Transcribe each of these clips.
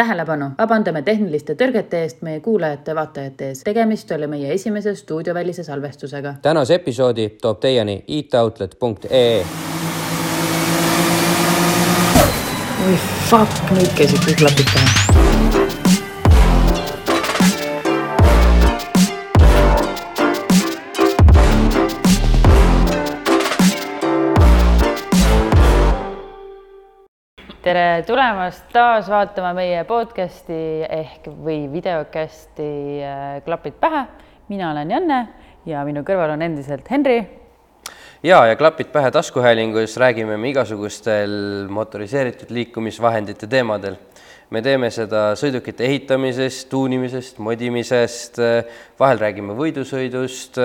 tähelepanu, vabandame tehniliste tõrgete eest meie kuulajate-vaatajate ees. tegemist oli meie esimese stuudiovälise salvestusega. tänase episoodi toob teieni itoutlet.ee. oi fuck, nüüd käisid kõik klapid pähe. Tere tulemast taas vaatama meie podcasti ehk või videokasti äh, Klapid pähe. mina olen Janne ja minu kõrval on endiselt Henri. ja, ja klapid pähe taskuhäälingus räägime me igasugustel motoriseeritud liikumisvahendite teemadel. me teeme seda sõidukite ehitamisest, tuunimisest, modimisest, vahel räägime võidusõidust,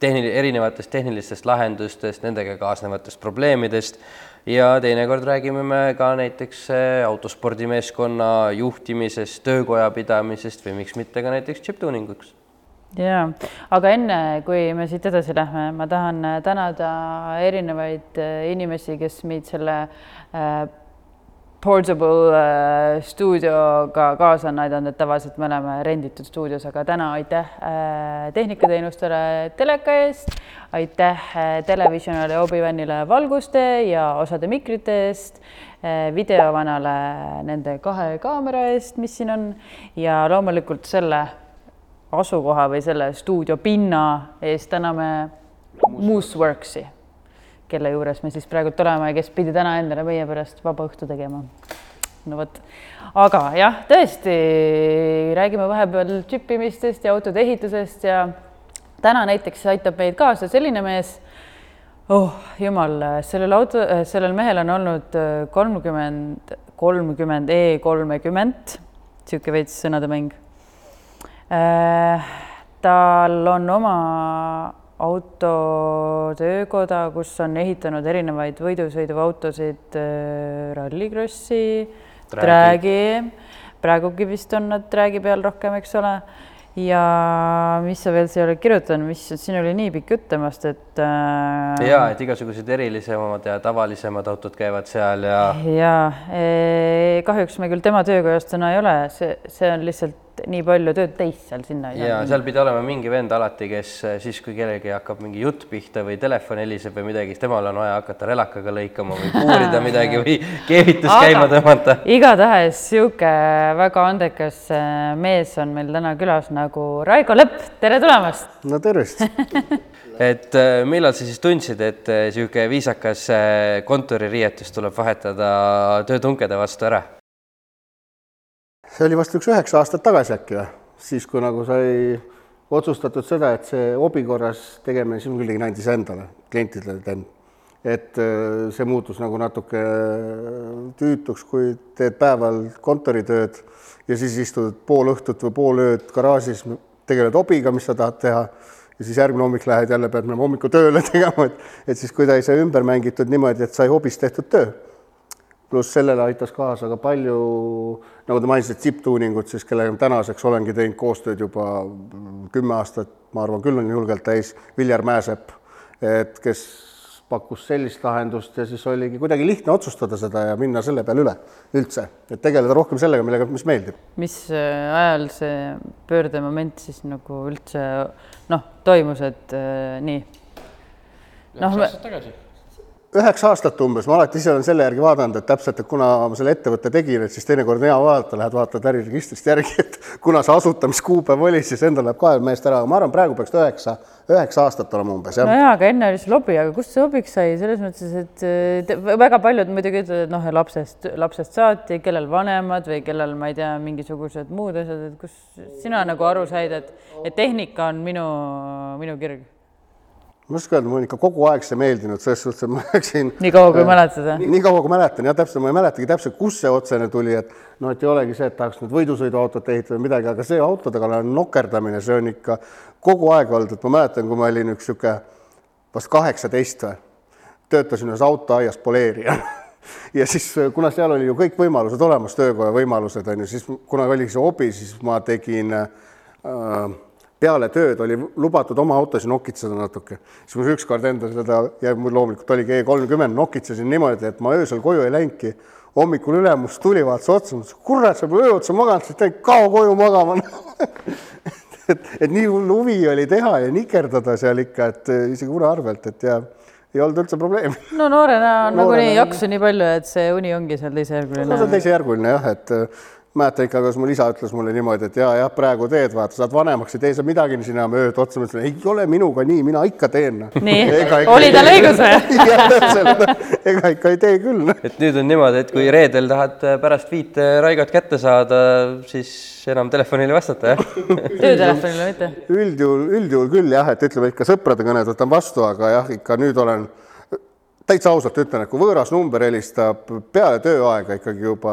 tehnil-, erinevatest tehnilistest lahendustest, nendega kaasnevatest probleemidest ja teinekord räägime me ka näiteks autospordimeeskonna juhtimisest, töökoja pidamisest või miks mitte ka näiteks chip-tuuninguks. ja, aga enne, kui me siit edasi lähme, ma tahan tänada erinevaid inimesi, kes meid selle äh, portable äh, stuudioga kaasa on aidanud, et tavaliselt me oleme renditud stuudios, aga täna aitäh äh, tehnikateenustele teleka eest, aitäh äh, Televisionale ja Obi-Wanile valguste ja osade mikrite eest äh,, videovanale nende kahe kaamera eest, mis siin on ja loomulikult selle asukoha või selle stuudio pinna eest täname Mooseworksi kelle juures me siis praegult oleme ja kes pidi täna endale meie pärast vaba õhtu tegema. no vot, aga jah, tõesti räägime vahepeal džipimistest ja autode ehitusest ja täna näiteks aitab meid kaasa selline mees. oh jumal, sellel auto, sellel mehel on olnud kolmkümmend, kolmkümmend E kolmekümmend, niisugune veits sõnademäng äh,. tal on oma autotöökoda, kus on ehitanud erinevaid võidusõiduautosid äh,, rallikrossi, träägi, praegugi vist on nad träägi peal rohkem, eks ole. ja mis sa veel siia oled kirjutanud, mis siin oli nii pikk jutt temast, et äh.... ja et igasugused erilisemad ja tavalisemad autod käivad seal ja. ja e, kahjuks me küll tema töökojas täna ei ole, see, see on lihtsalt nii palju tööd teist seal sinna. ja seal pidi olema mingi vend alati, kes siis, kui kellelgi hakkab mingi jutt pihta või telefon heliseb või midagi, siis temal on vaja hakata relakaga lõikama või puurida midagi või keevitus käima tõmmata. igatahes sihuke väga andekas mees on meil täna külas nagu Raigo Lepp, tere tulemast. no tervist et millal sa siis tundsid, et niisugune viisakas kontoririietus tuleb vahetada töötunkede vastu ära? See oli vast üks üheksa aastat tagasi äkki või, siis kui nagu sai otsustatud seda, et see hobi korras tegemine, siis ma küll tegin ainult iseendale, klientidele teen. et see muutus nagu natuke tüütuks, kui teed päeval kontoritööd ja siis istud pool õhtut või pool ööd garaažis, tegeled hobiga, mis sa tahad teha ja siis järgmine hommik lähed jälle, pead minema hommikul tööle tegema, et, et siis kuidagi sai ümber mängitud niimoodi, et sai hobist tehtud töö pluss sellele aitas kaasa ka palju, nagu te mainisite, chip-tuuningut, siis kellega tänaseks olengi teinud koostööd juba kümme aastat, ma arvan, küll on julgelt täis, Viljar Mäesepp, et kes pakkus sellist lahendust ja siis oligi kuidagi lihtne otsustada seda ja minna selle peale üle üldse, et tegeleda rohkem sellega, millega, mis meeldib. mis äh, ajal see pöördemoment siis nagu üldse noh, toimus, et äh, nii? noh, aastat tagasi üheksa aastat umbes, ma alati ise olen selle järgi vaadanud, et täpselt, et kuna ma selle ettevõtte tegin, et siis teinekord on hea vaadata, lähed vaatad äriregistrist järgi, et kuna see asutamiskuupäev oli, siis endal läheb kahe meest ära, ma arvan, praegu peaks ta üheksa, üheksa aastat olema umbes, jah. no jaa, aga enne oli see lobi, aga kust see hobiks sai, selles mõttes, et väga paljud muidugi ütlevad, et noh, lapsest, lapsest saati, kellel vanemad või kellel, ma ei tea, mingisugused muud asjad, et kus sina nagu aru said, et, et tehnika on minu, minu kirg ma ei oska öelda, mulle on ikka kogu aeg see meeldinud, selles suhtes, et ma läksin. nii kaua, kui mäletad, jah? nii kaua, kui mäletan, jah, täpselt, ma ei mäletagi täpselt, kust see otsene tuli, et noh, et ei olegi see, et tahaks nüüd võidusõiduautot ehitada või midagi, aga see autode kallal nokerdamine, see on ikka kogu aeg olnud, et ma mäletan, kui ma olin üks niisugune vast kaheksateist või, töötasin ühes autoaias poleerija ja siis, kuna seal oli ju kõik võimalused olemas, töökoja võimalused on ju, siis kuna oligi see hobi, siis ma tegin äh, peale tööd oli lubatud oma autosid nokitseda natuke, siis ma ükskord enda seda ja mul loomulikult oligi E kolmkümmend, nokitsesin niimoodi, et ma öösel koju ei läinudki, hommikul ülemus tuli, vaatas otsa, mõtles, kurat, sa pole öö otsa maganud, siis tegi kao koju magama et, et nii hull huvi oli teha ja nikerdada seal ikka, et eh, isegi une arvelt, et ja ei olnud üldse probleemi. no noorena on nagunii jaksu nii palju, et see uni ongi seal no see on teisejärguline. teisejärguline jah, et äh, mäletan ikka, kuidas mul isa ütles mulle niimoodi, et ja, jah, praegu teed, vaata, saad vanemaks, ei tee sa midagi siin enam ööd otsa, ma ütlesin, ei ole minuga nii, mina ikka teen. nii, oli tal õigus või? jah, täpselt, ega ikka ei tee küll. noh. et nüüd on niimoodi, et kui reedel tahad äh, pärast viite Raigot kätte saada, siis enam telefonile vastata, jah? töötelefonile mitte? üldjuhul, üldjuhul küll jah, et ütleme ikka sõprade kõned võtan vastu, aga jah, ikka nüüd olen täitsa ausalt ütlen, et kui võõras number helistab peale tööaega ikkagi juba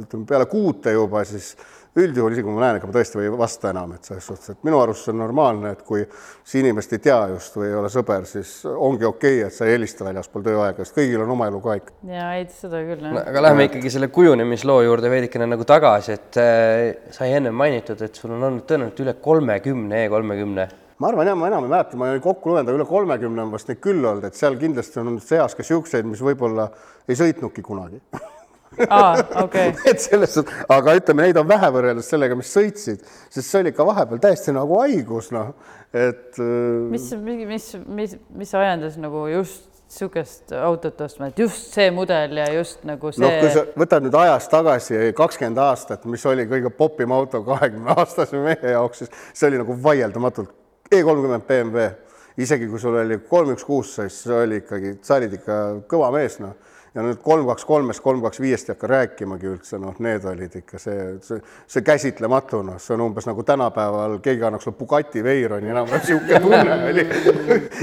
ütleme peale kuute juba, siis üldjuhul isegi kui ma näen, ega ma tõesti ei vasta enam, et selles suhtes, et minu arust see on normaalne, et kui sa inimest ei tea just või ei ole sõber, siis ongi okei okay,, et sa ei helista väljaspool tööaega, sest kõigil on oma elu ka ikka. ja ei, seda küll no, aga lähme ikkagi selle kujunemisloo juurde veidikene nagu tagasi, et äh, sai ennem mainitud, et sul on olnud tõenäoliselt üle kolmekümne E kolmekümne. Ma arvan jah, ma enam ei mäleta, ma kokku aga üle kolmekümne on vast neid küll olnud, et seal kindlasti on seas ka siukseid, mis võib-olla ei sõitnudki kunagi okei okay. et selles suhtes, aga ütleme, neid on vähe võrreldes sellega, mis sõitsid, sest see oli ikka vahepeal täiesti nagu haigus, noh, et äh, mis, mis, mis, mis, mis ajendas nagu just niisugust autot ostma, et just see mudel ja just nagu see noh, kui sa võtad nüüd ajas tagasi kakskümmend aastat, mis oli kõige popim auto kahekümne aastase mehe jaoks, siis see oli nagu vaieldamatult E kolmkümmend BMW, isegi kui sul oli kolm üks kuus, siis oli ikkagi, sa olid ikka kõva mees, noh ja nüüd kolm, kaks, kolmest, kolm, kaks, viiest ei hakka rääkimagi üldse, noh, need olid ikka see, see, see käsitlematu, noh, see on umbes nagu tänapäeval keegi annaks sulle Bugatti Veyroni, enam-vähem niisugune tunne oli.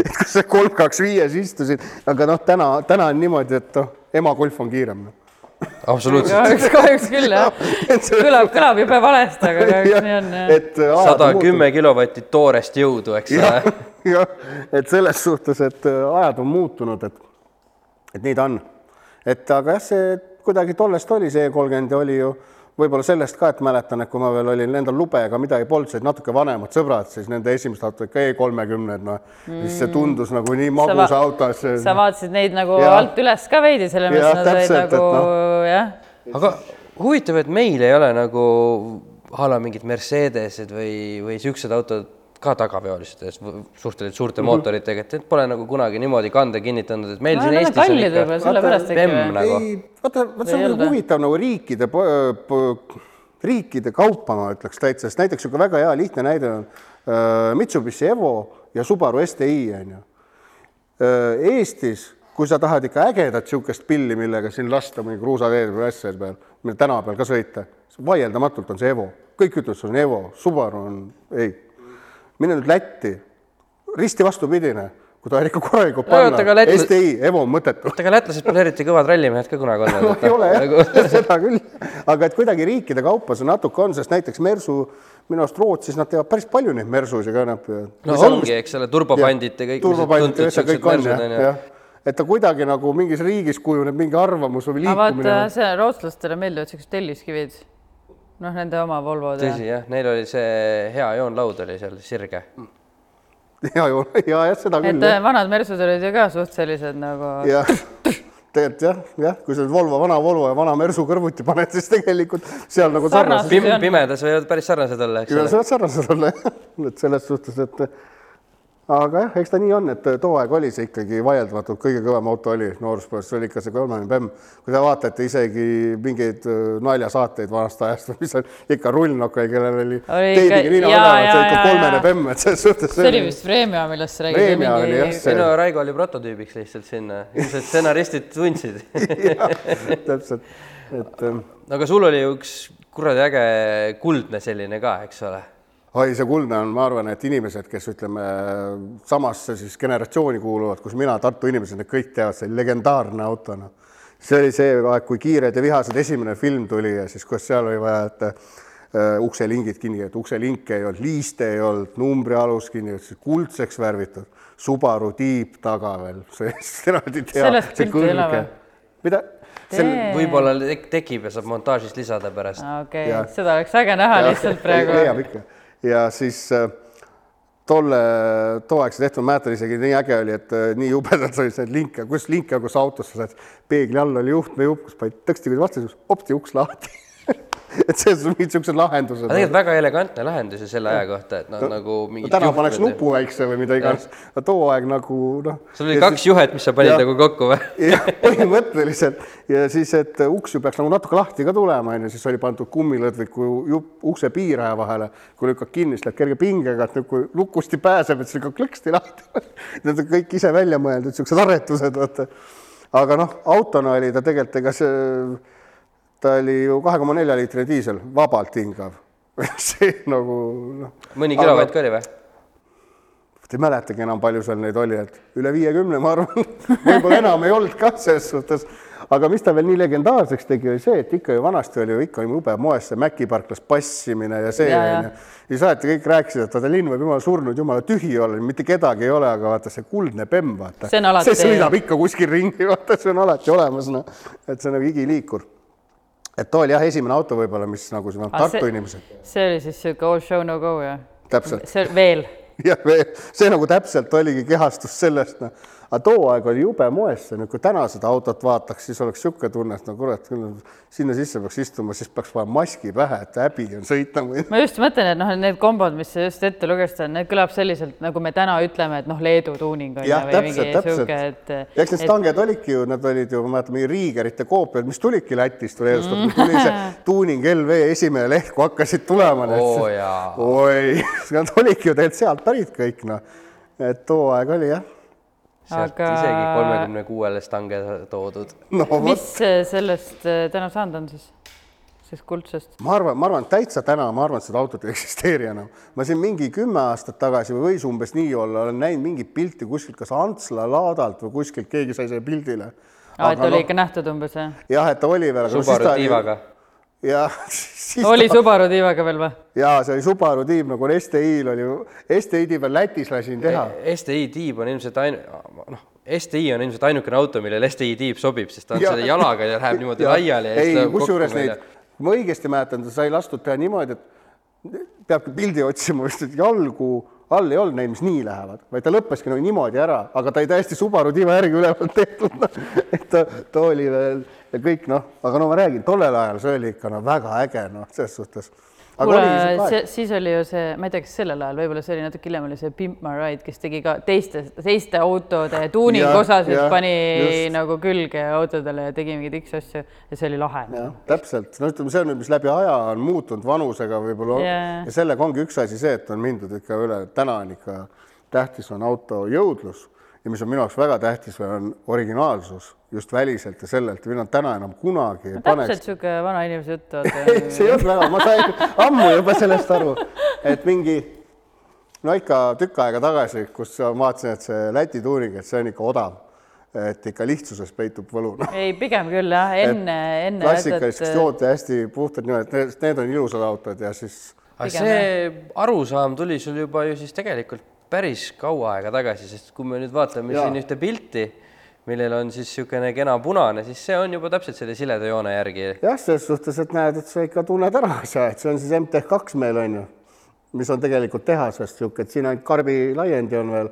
et kus sa kolm, kaks, viies istusid, aga noh, täna, täna on niimoodi, et noh, ema golf on kiirem. noh. Absoluutselt. kahjuks, kahjuks küll jah. kõlab, kõlab jube valesti, aga kahjuks nii on et sada on kümme kilovatti toorest jõudu, eks ole. jah, et selles suhtes, et äh, ajad on muutunud, et, et nii ta on. et aga jah, see kuidagi tollest oli see kolmkümmend ja oli ju võib-olla sellest ka, et mäletan, et kui ma veel olin endal lube ega midagi polnud, siis natuke vanemad sõbrad, siis nende esimesed autod ikka E kolmekümned, noh mm., siis see tundus nagu nii magus va- auto, et see. sa vaatasid neid nagu Jah. alt üles ka veidi, selles mõttes nad olid nagu noh. jah. aga huvitav, et meil ei ole nagu a la mingid Mercedesed või, või siuksed autod ka tagaveolistes suhteliselt suurte Mhm. mootoritega, et need pole nagu kunagi niimoodi kande kinnitanud, et meil no siin Eestis on ikka sellepärast äkki või? nagu. ei, vaata, vaata see on nagu huvitav nagu riikide, riikide kaupa ma ütleks täitsa, sest näiteks niisugune väga hea lihtne näide on äh, Mitsubishi Evo ja Subaru STI on ju äh,. Eestis, kui sa tahad ikka ägedat niisugust pilli, millega siin lasta mingi kruusateed või asjade peal, mille tänava peal ka sõita, vaieldamatult on see Evo, kõik ütlevad, see on Evo, Subaru on, ei. Mine nüüd Lätti, risti vastupidine, kui ta on ikka korralikult No oota, aga panna, lätlased- STI, Evo on mõttetu oota, aga lätlased pole eriti kõvad rallimehed ka kunagi olnud. ei ole Nagu- jah, seda küll, aga et kuidagi riikide kaupa see natuke on, sest näiteks Mersu minu arust Rootsis nad teevad päris palju neid Mersusid ka nad. no ongi, eks ole, turbopandid ja kõik. turbopandid ja asjad kõik on jah, jah, et ta kuidagi nagu mingis riigis kujuneb mingi arvamus või liikumine vaata, see rootlastele meeldivad siuksed telliskivid. noh, nende oma Volvod ja tõsi jah, neil oli see hea joonlaud oli seal sirge. ja ju, ja jah, seda et küll äh, vanad Mersud olid ju ka suht sellised nagu jah, tegelikult jah, jah, kui sa nüüd Volvo, vana Volvo ja vana Mersu kõrvuti paned, siis tegelikult seal nagu Sarnased. on- pimedas võivad päris sarnased olla, eks ja ole. saad sarnased olla jah, et selles suhtes, et aga jah, eks ta nii on, et too aeg oli see ikkagi vaieldamatult kõige kõvem auto oli nooruspõlves, see oli ikka see kolmene bemm. kui te vaatate isegi mingeid äh, naljasaateid vanast ajast mis on ikka rullnokk või kellel oli Oli jaa, odav, et see ikka kolmene bemm, et selles suhtes see oli vist Vremja, millest sa räägid. Vremja oli, jah, see- ei no Raigo oli prototüübiks lihtsalt sinna, ilmselt stsenaristid tundsid. täpselt, et ähm, aga sul oli üks kuradi äge kuldne selline ka, eks ole oi, see kuldne on, ma arvan, et inimesed, kes ütleme samasse siis generatsiooni kuuluvad, kus mina, Tartu inimesed, need kõik teavad, see legendaarne auto, noh. see oli see aeg, kui Kiired ja vihased esimene film tuli ja siis, kus seal oli vaja, et äh, ukselingid kinni, et ukselinke ei olnud, liiste ei olnud, numbrialus kinni, kuldseks värvitud, Subaru tiib taga veel, see eraldi tea Sellest. pilti ei ole või? mida? Tee. võib-olla tek- tekib ja saab montaažis lisada pärast. okei okay., seda oleks äge näha lihtsalt praegu. leiab ikka ja siis äh, tolle, tooaegse tehtud, mäletan isegi nii äge oli, et äh, nii jubedalt oli see link, kus link, kus autosse saad, peegli all oli juhtme jupp, kus panid tõksti vastu, siis hopsti uks lahti et see on niisugused lahendused. aga tegelikult väga elegantne lahendus ju selle aja kohta, et noh, nagu no, täna paneks nupu väikse või mida iganes, aga too aeg nagu noh. sul oli kaks juhet, mis sa panid ja, nagu kokku või? jah, põhimõtteliselt ja siis, et uks ju peaks nagu natuke lahti ka tulema, onju, siis oli pandud kummilõdviku ukse piiraja vahele, kui lükkad kinni, siis läheb kerge pingega, et nüüd kui lukusti pääseb, et siis lükkab klõksti lahti Need on kõik ise välja mõeldud, niisugused aretused, vaata. aga noh, autona oli ta tegelikult, ega see ta oli ju kahe koma nelja liitrine diisel, vabalt hingav see nagu noh. mõni kilovatt ka oli või? ei mäletagi enam, palju seal neid oli, et üle viiekümne, ma arvan võib-olla enam ei olnud kah selles suhtes, aga mis ta veel nii legendaarseks tegi, oli see, et ikka ju vanasti oli ju ikka jube moes see Mäki parklas passimine ja see onju. ja siis alati kõik rääkisid, et vaata linn võib jumala surnud, jumala tühi olla, mitte kedagi ei ole, aga vaata see kuldne bemm, vaata. see, see sõidab ikka kuskil ringi, vaata, see on alati olemas, noh, et see on nagu igiliikur et too oli jah, esimene auto võib-olla, mis nagu siin Tartu see, inimesed. see oli siis sihuke all show no go jah? täpselt. see veel? jah, veel, see nagu täpselt oligi kehastus sellest, noh aga too aeg oli jube moes see, nüüd kui täna seda autot vaataks, siis oleks niisugune tunne, et no kurat, sinna sisse peaks istuma, siis peaks panema maski pähe, et häbi on sõita. ma just mõtlen, et noh, need kombod, mis sa just ette lugesid, need kõlab selliselt, nagu me täna ütleme, et noh, Leedu tuuning on ja, või täpselt, sihuke, et. eks need stanged olidki ju, nad olid ju, ma mäletan, mingi Riigerite koopiad, mis tulidki Lätist või Leedust mm., tuli see tuuning LV esimene leht, kui hakkasid tulema. oo jaa. oi, nad olidki ju tegelikult sealt pärit kõik noh, et too aeg oli jah sealt aga... isegi kolmekümne kuuele stange toodud no,. mis sellest äh, täna saanud on siis? sellest kuldsest? ma arvan, ma arvan, täitsa täna, ma arvan, et seda autot ei eksisteeri enam. ma siin mingi kümme aastat tagasi või võis umbes nii olla, olen näinud mingit pilti kuskilt, kas Antsla laadalt või kuskilt keegi sai selle pildile. aa, et oli no, ikka nähtud umbes, jah? jah, et ta oli veel. Subaru tiivaga ja oli ta... Subaru tiivaga veel või? ja see oli Subaru tiib nagu STI-l oli, STI tiib veel Lätis lasin teha. STI tiib on ilmselt ainu-, noh, STI on ilmselt ainukene auto, millele STI tiib sobib, sest ta on ja. selle jalaga ja läheb niimoodi ja. laiali. ei, kusjuures neid, kui ma õigesti mäletan, ta sai lastud teha niimoodi, et peabki pildi otsima, sest et jalgu all ei olnud neid, mis nii lähevad, vaid ta lõppeski nagu niimoodi ära, aga ta oli täiesti Subaru tiiva järgi ülevalt tehtud et ta, ta oli veel ja kõik noh, aga no ma räägin, tollel ajal see oli ikka no väga äge noh, selles suhtes kuule, siis oli ju see, ma ei tea, kas sellel ajal, võib-olla see oli natuke hiljem, oli see Pimp My Ride, kes tegi ka teiste, teiste autode tuuninguosasid pani just. nagu külge autodele ja tegi mingeid X asju ja see oli lahe. täpselt, no ütleme, see on nüüd, mis läbi aja on muutunud vanusega võib-olla yeah. ja sellega ongi üks asi see, et on mindud ikka üle, täna on ikka tähtis on auto jõudlus ja mis on minu jaoks väga tähtis, on originaalsus just väliselt ja sellelt, mina täna enam kunagi ei no, paneks. täpselt niisugune vanainimese jutt see ei olnud väga, ma sain ammu juba sellest aru, et mingi no ikka tükk aega tagasi, kus ma vaatasin, et see Läti tuuring, et see on ikka odav et ikka lihtsuses peitub võlu ei, pigem küll jah, enne, enne. klassikaliseks et... jood ja hästi puhtad nimed, need, need on ilusad autod ja siis. aga see arusaam tuli sul juba ju siis tegelikult päris kaua aega tagasi, sest kui me nüüd vaatame ja. siin ühte pilti, millel on siis niisugune kena punane, siis see on juba täpselt selle sileda joone järgi. jah, selles suhtes, et näed, et sa ikka tunned ära asja, et see on siis MTH kaks meil on ju, mis on tegelikult tehasest niisugune, et siin ainult karbi laiendi on veel,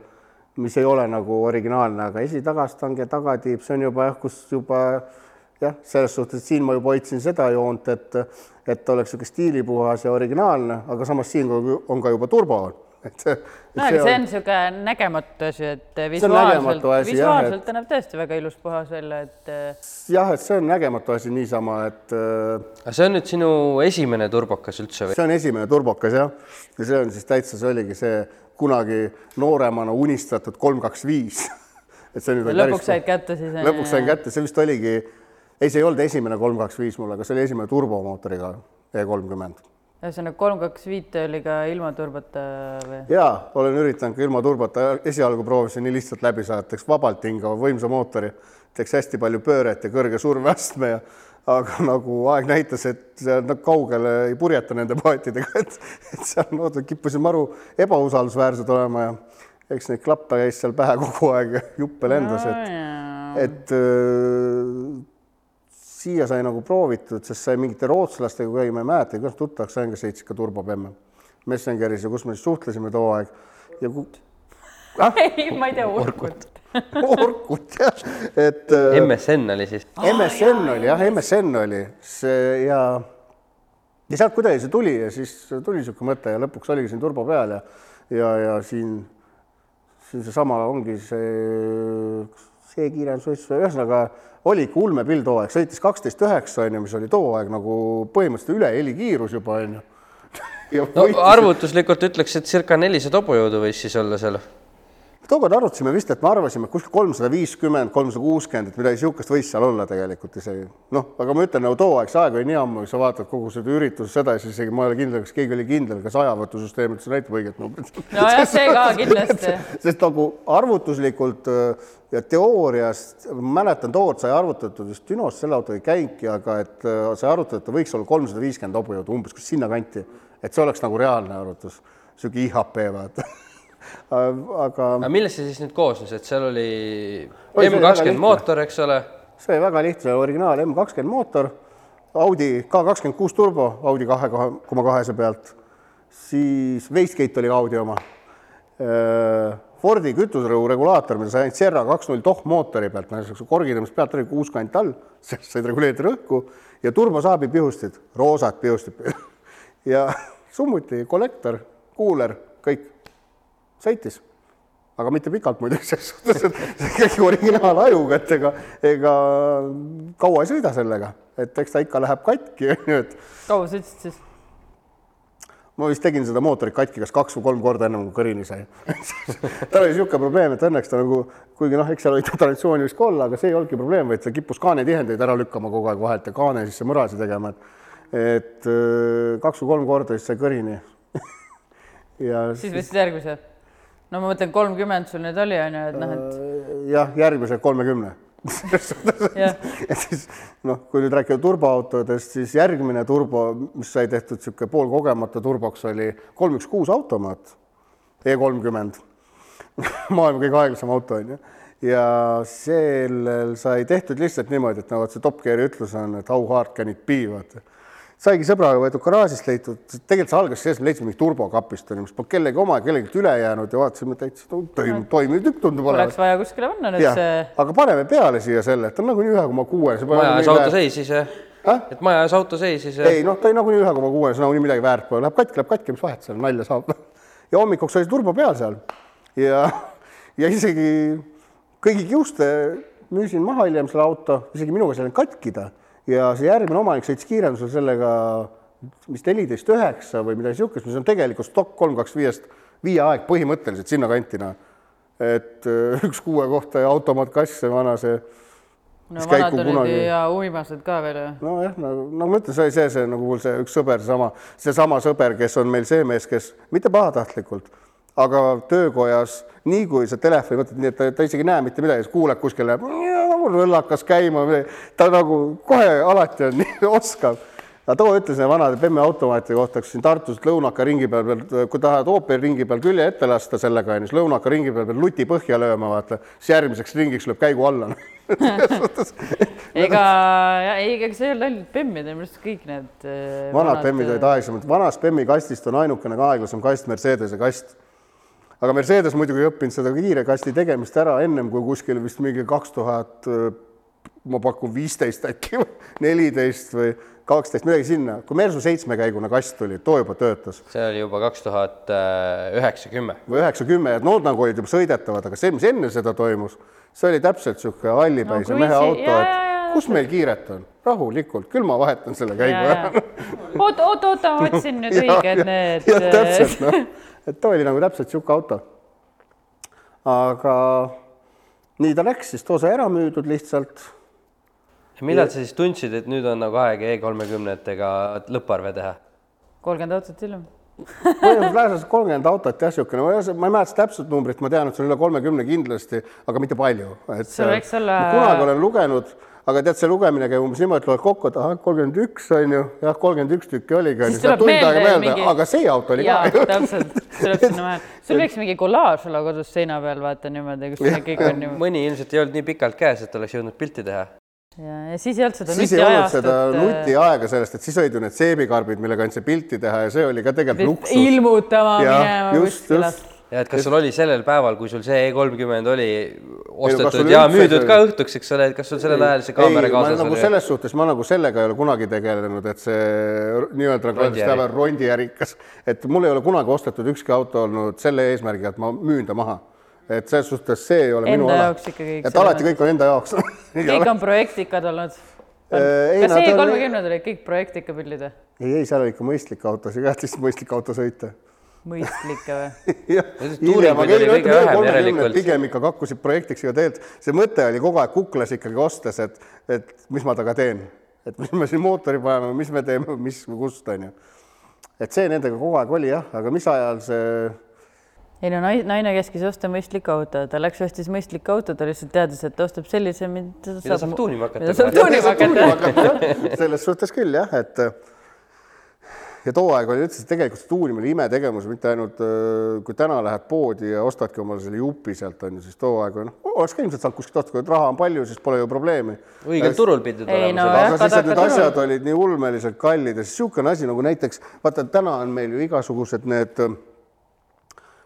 mis ei ole nagu originaalne, aga esi-tagastange, tagatiib, see on juba jah, kus juba jah, selles suhtes, et siin ma juba hoidsin seda joont, et et oleks niisugune stiilipuhas ja originaalne, aga samas siin on ka juba turbo et see no aga see on niisugune nägematu asi, et visuaalselt, visuaalselt ta näeb tõesti väga ilus puhas välja, et. Äh, jah, et see on nägematu asi niisama, et. Äh, aga see on nüüd sinu esimene turbokas üldse või? see on esimene turbokas jah, ja see on siis täitsa, see oligi see kunagi nooremana unistatud kolm, kaks, viis. et see nüüd. lõpuks said kätte siis. lõpuks sain kätte, see vist oligi, ei, see ei olnud esimene kolm, kaks, viis mul, aga see oli esimene turbomootoriga E kolmkümmend ühesõnaga kolm, kaks, viite oli ka ilma turbata või? jaa, olen üritanud ka ilma turbata, esialgu proovisin nii lihtsalt läbi saada, teeks vabalt hingava võimsa mootori, teeks hästi palju pööret ja kõrge surveastme ja aga nagu aeg näitas, et nad kaugele ei purjeta nende paatidega, et, et seal no, kippusid maru ebausaldusväärsed olema ja eks neid klappe käis seal pähe kogu aeg ja juppe lendas, et, et siia sai nagu proovitud, sest sai mingite rootslastega, kui ma ei mäleta, kuidas tuttavaks sain, kes sõitsid ka turbopemme Messengeris ja kus me siis suhtlesime too aeg. ja ku- ah, ei, ma ei tea, Orkut. Orkut jah, et äh, MSN oli siis. MSN oli jah, MSN oli see ja ja sealt kuidagi see tuli ja siis tuli niisugune mõte ja lõpuks oligi siin turbo peal ja ja, ja siin siin seesama ongi see see kiirendus, ühesõnaga oli ikka ulmepill too aeg, sõitis kaksteist üheksa onju, mis oli too aeg nagu põhimõtteliselt üle helikiirus juba onju. no arvutuslikult ütleks, et circa nelisada hobujõudu võis siis olla seal. Tookord arutasime vist, et me arvasime et kuskil kolmsada viiskümmend, kolmsada kuuskümmend, et midagi niisugust võis seal olla tegelikult isegi. noh, aga ma ütlen nagu tooaegse aeg oli nii ammu, sa vaatad kogu seda üritust, seda ja siis isegi ma ei ole kindel, kas keegi oli kindel, kas ajavõtusüsteem üldse näitab õiget numbrit. nojah, see ka kindlasti. sest nagu arvutuslikult äh, ja teoorias, ma mäletan, tookord sai arvutatud just Dünos, selle autoga ei käinudki, aga et äh, sai arvutatud, et võiks olla kolmsada viiskümmend hobujõudu umbes, kus sinnakanti, et see oleks nagu reaalne arvutus, niisugune IHP vaata. aga aga millest see siis nüüd koosnes, et seal oli Oi, see oli väga M20 lihtne. mootor, eks ole, see oli väga lihtne, originaal M kakskümmend mootor, Audi K kakskümmend kuus turbo Audi kahe koma kahese pealt, siis Wastegate oli Audi oma. Fordi kütuserõu regulaator, mida sai ainult Serra kaks null toh mootori pealt, niisuguse korgitõmbest pealt oli kuus kant all, sellest said reguleerida rõhku ja turbosaabi pihustid, roosad pihustid ja summuti kollektor, kuuler, kõik sõitis aga mitte pikalt muidugi selles suhtes, et ikkagi originaalajuga, et ega, ega kaua ei sõida sellega, et eks ta ikka läheb katki, onju, et kaua sa ütlesid siis? ma vist tegin seda mootorit katki kas kaks või kolm korda enne kui kõrini sai. tal oli niisugune probleem, et õnneks ta nagu, kuigi noh, eks seal oli traditsiooni vist ka olla, aga see ei olnudki probleem, vaid ta kippus kaanetihendeid ära lükkama kogu aeg vahelt ja kaane sisse mõrasi tegema, et et öö, kaks või kolm korda siis sai kõrini. ja siis võtsid järgmise? No ma mõtlen, kolmkümmend sul nüüd oli, onju, et noh, et jah, järgmise kolmekümne. et siis noh, kui nüüd rääkida turboautodest, siis järgmine turbo, mis sai tehtud niisugune poolkogemata turboks, oli kolm üks kuus automaat E kolmkümmend, maailma kõige aeglasem auto on ju. ja sellel sai tehtud lihtsalt niimoodi, et no vot see Top Gear'i ütlus on, et how hard can it be, vaata saigi sõbraga võetud garaažist leitud, tegelikult see algas sellest, leidsime mingi turbokapist, mis polnud kellegi oma ja kellelgi üle jäänud ja vaatasime täitsa toimiv, toimiv tükk tundub oleks olevat. vaja kuskile panna nüüd jah see,, aga paneme peale siia selle, et ta on nagunii ühe koma kuue. maja ees auto seisis ja Häh? et maja ees auto seisis ja ei noh, ta oli nagunii ühe koma kuue, see nagunii midagi väärt pole, läheb katki, läheb katki, mis vahet seal nalja saab. ja hommikuks oli turbo peal seal ja, ja isegi kõigi kiuste müüsin maha hiljem selle auto, isegi minuga seal ei katkida ja see järgmine omanik sõitis kiirendusel sellega, mis neliteist üheksa või midagi niisugust, mis on tegelikult stokk kolm kaks viiest viie aeg põhimõtteliselt sinnakanti noh. et öö, üks kuue kohta ja automaatkass, see vana see no vanad olid kunagi- ja uimased ka veel ju. nojah, nagu, nagu ma ütlen, see oli see, see nagu mul see üks sõber, seesama, seesama sõber, kes on meil see mees, kes mitte pahatahtlikult, aga töökojas, nii kui sa telefoni võtad, nii et ta, ta isegi ei näe mitte midagi, kuuleb kuskil läheb rõllakas käima, ta nagu kohe alati on nii oskav aga too ütles vanade Bemme automaati kohta, kus siin Tartus Lõunaka ringi peal veel, kui tahad ooperi ringi peal külje ette lasta sellega, onju, siis Lõunaka ringi peal pead luti põhja lööma, vaata, siis järgmiseks ringiks lööb käigu alla. ega, ei, ega see ei olnud ainult bemmid, minu arust kõik need äh, vanad Bemmid olid aeglasemad, vanast Bemmi kastist on ainukene aeglasem kast Mercedese kast. Aga Mercedes muidugi ei õppinud seda kiire kasti tegemist ära ennem kui kuskil vist mingi kaks tuhat, ma pakun viisteist äkki või neliteist või kaksteist, midagi sinna, kui Mersu seitsmekäigune kast tuli, too juba töötas see oli juba kaks tuhat üheksa, kümme. või üheksa, kümme, et nood nagu olid juba sõidetavad, aga see, mis enne seda toimus, see oli täpselt niisugune hallipäise No mehe auto, et kus meil kiiret on, rahulikult, küll ma vahetan selle käigu ära. oota, oota, oota, ma otsin nüüd õiged need. jah, täpselt noh, et ta oli nagu täpselt niisugune auto. aga nii ta läks, siis too sai ära müüdud lihtsalt. millal sa siis tundsid, et nüüd on nagu aeg E kolmekümnetega lõpparve teha? kolmkümmend aastat hiljem. põhimõtteliselt kolmkümmend autot jah, niisugune, ma ei mäleta täpset numbrit, ma tean, et see on üle kolmekümne kindlasti, aga mitte palju. See võiks olla- kunagi olen lugenud, aga tead, see lugemine käib umbes niimoodi, et loed kokku, et ahah, kolmkümmend üks on ju, jah, kolmkümmend üks tükki oligi, Siis tuleb meelde mingi- aga see auto oli jaa, ka täpselt, tuleb sinna vahele. sul võiks mingi kollaaž olla kodus seina peal, vaata niimoodi, kus kõik on niimoodi. mõni ilmselt ei olnud nii pikalt käes, et oleks jõudnud pilti teha. ja, ja siis ei olnud seda siis ei olnud seda nutiajastut. äh, nutiaega sellest, et siis olid ju need seebikarbid, millega see pilti teha ja see oli ka tegelikult luksus. ilmutama minema just, kuskile just.. Ja et kas sul oli sellel päeval, kui sul see E kolmkümmend oli ostetud ja müüdud ka õhtuks, eks ole, et kas sul sellel ajal see kaamera ei, ma kaasas nagu oli? selles suhtes ma nagu sellega ei ole kunagi tegelenud, et see nii-öelda nagu rondiärikas, et mul ei ole kunagi ostetud ükski auto olnud selle eesmärgiga, et ma müün ta maha. et selles suhtes see ei ole minu Enda ala. ikka kõik et alati kõik on enda jaoks kõik on projektikad olnud. ei, kas E kolmekümned olid kõik projektika pildid või? ei, ei, seal oli ikka mõistlikke autosid, jah, lihtsalt mõistlik auto sõita mõistlikke või? pigem ikka kakkusid projektiks, aga tegelikult see mõte oli kogu aeg kuklas ikkagi ostes, et, et mis ma temaga teen, et mis me siin mootori paneme, mis me teeme, mis, kust on ju. et see nendega kogu aeg oli jah, aga mis ajal see ei no nai- naine käskis osta mõistlikku autot, ta läks ostis mõistlikku autot, ta lihtsalt teadis, et ta ostab sellise, mida saab tuunima hakata. selles suhtes küll jah, et ja too aeg oli üldse tegelikult see tuunimine oli imetegevus, mitte ainult äh, kui täna lähed poodi ja ostadki omale selle jupi sealt on ju, siis too aeg on, oleks ka ilmselt saanud kuskilt osta, kui raha on palju, siis pole ju probleemi. õigel turul pidid Ei, olema no see jah. aga siis, need turul. asjad olid nii ulmeliselt kallid ja siis niisugune asi nagu näiteks, vaata täna on meil ju igasugused need,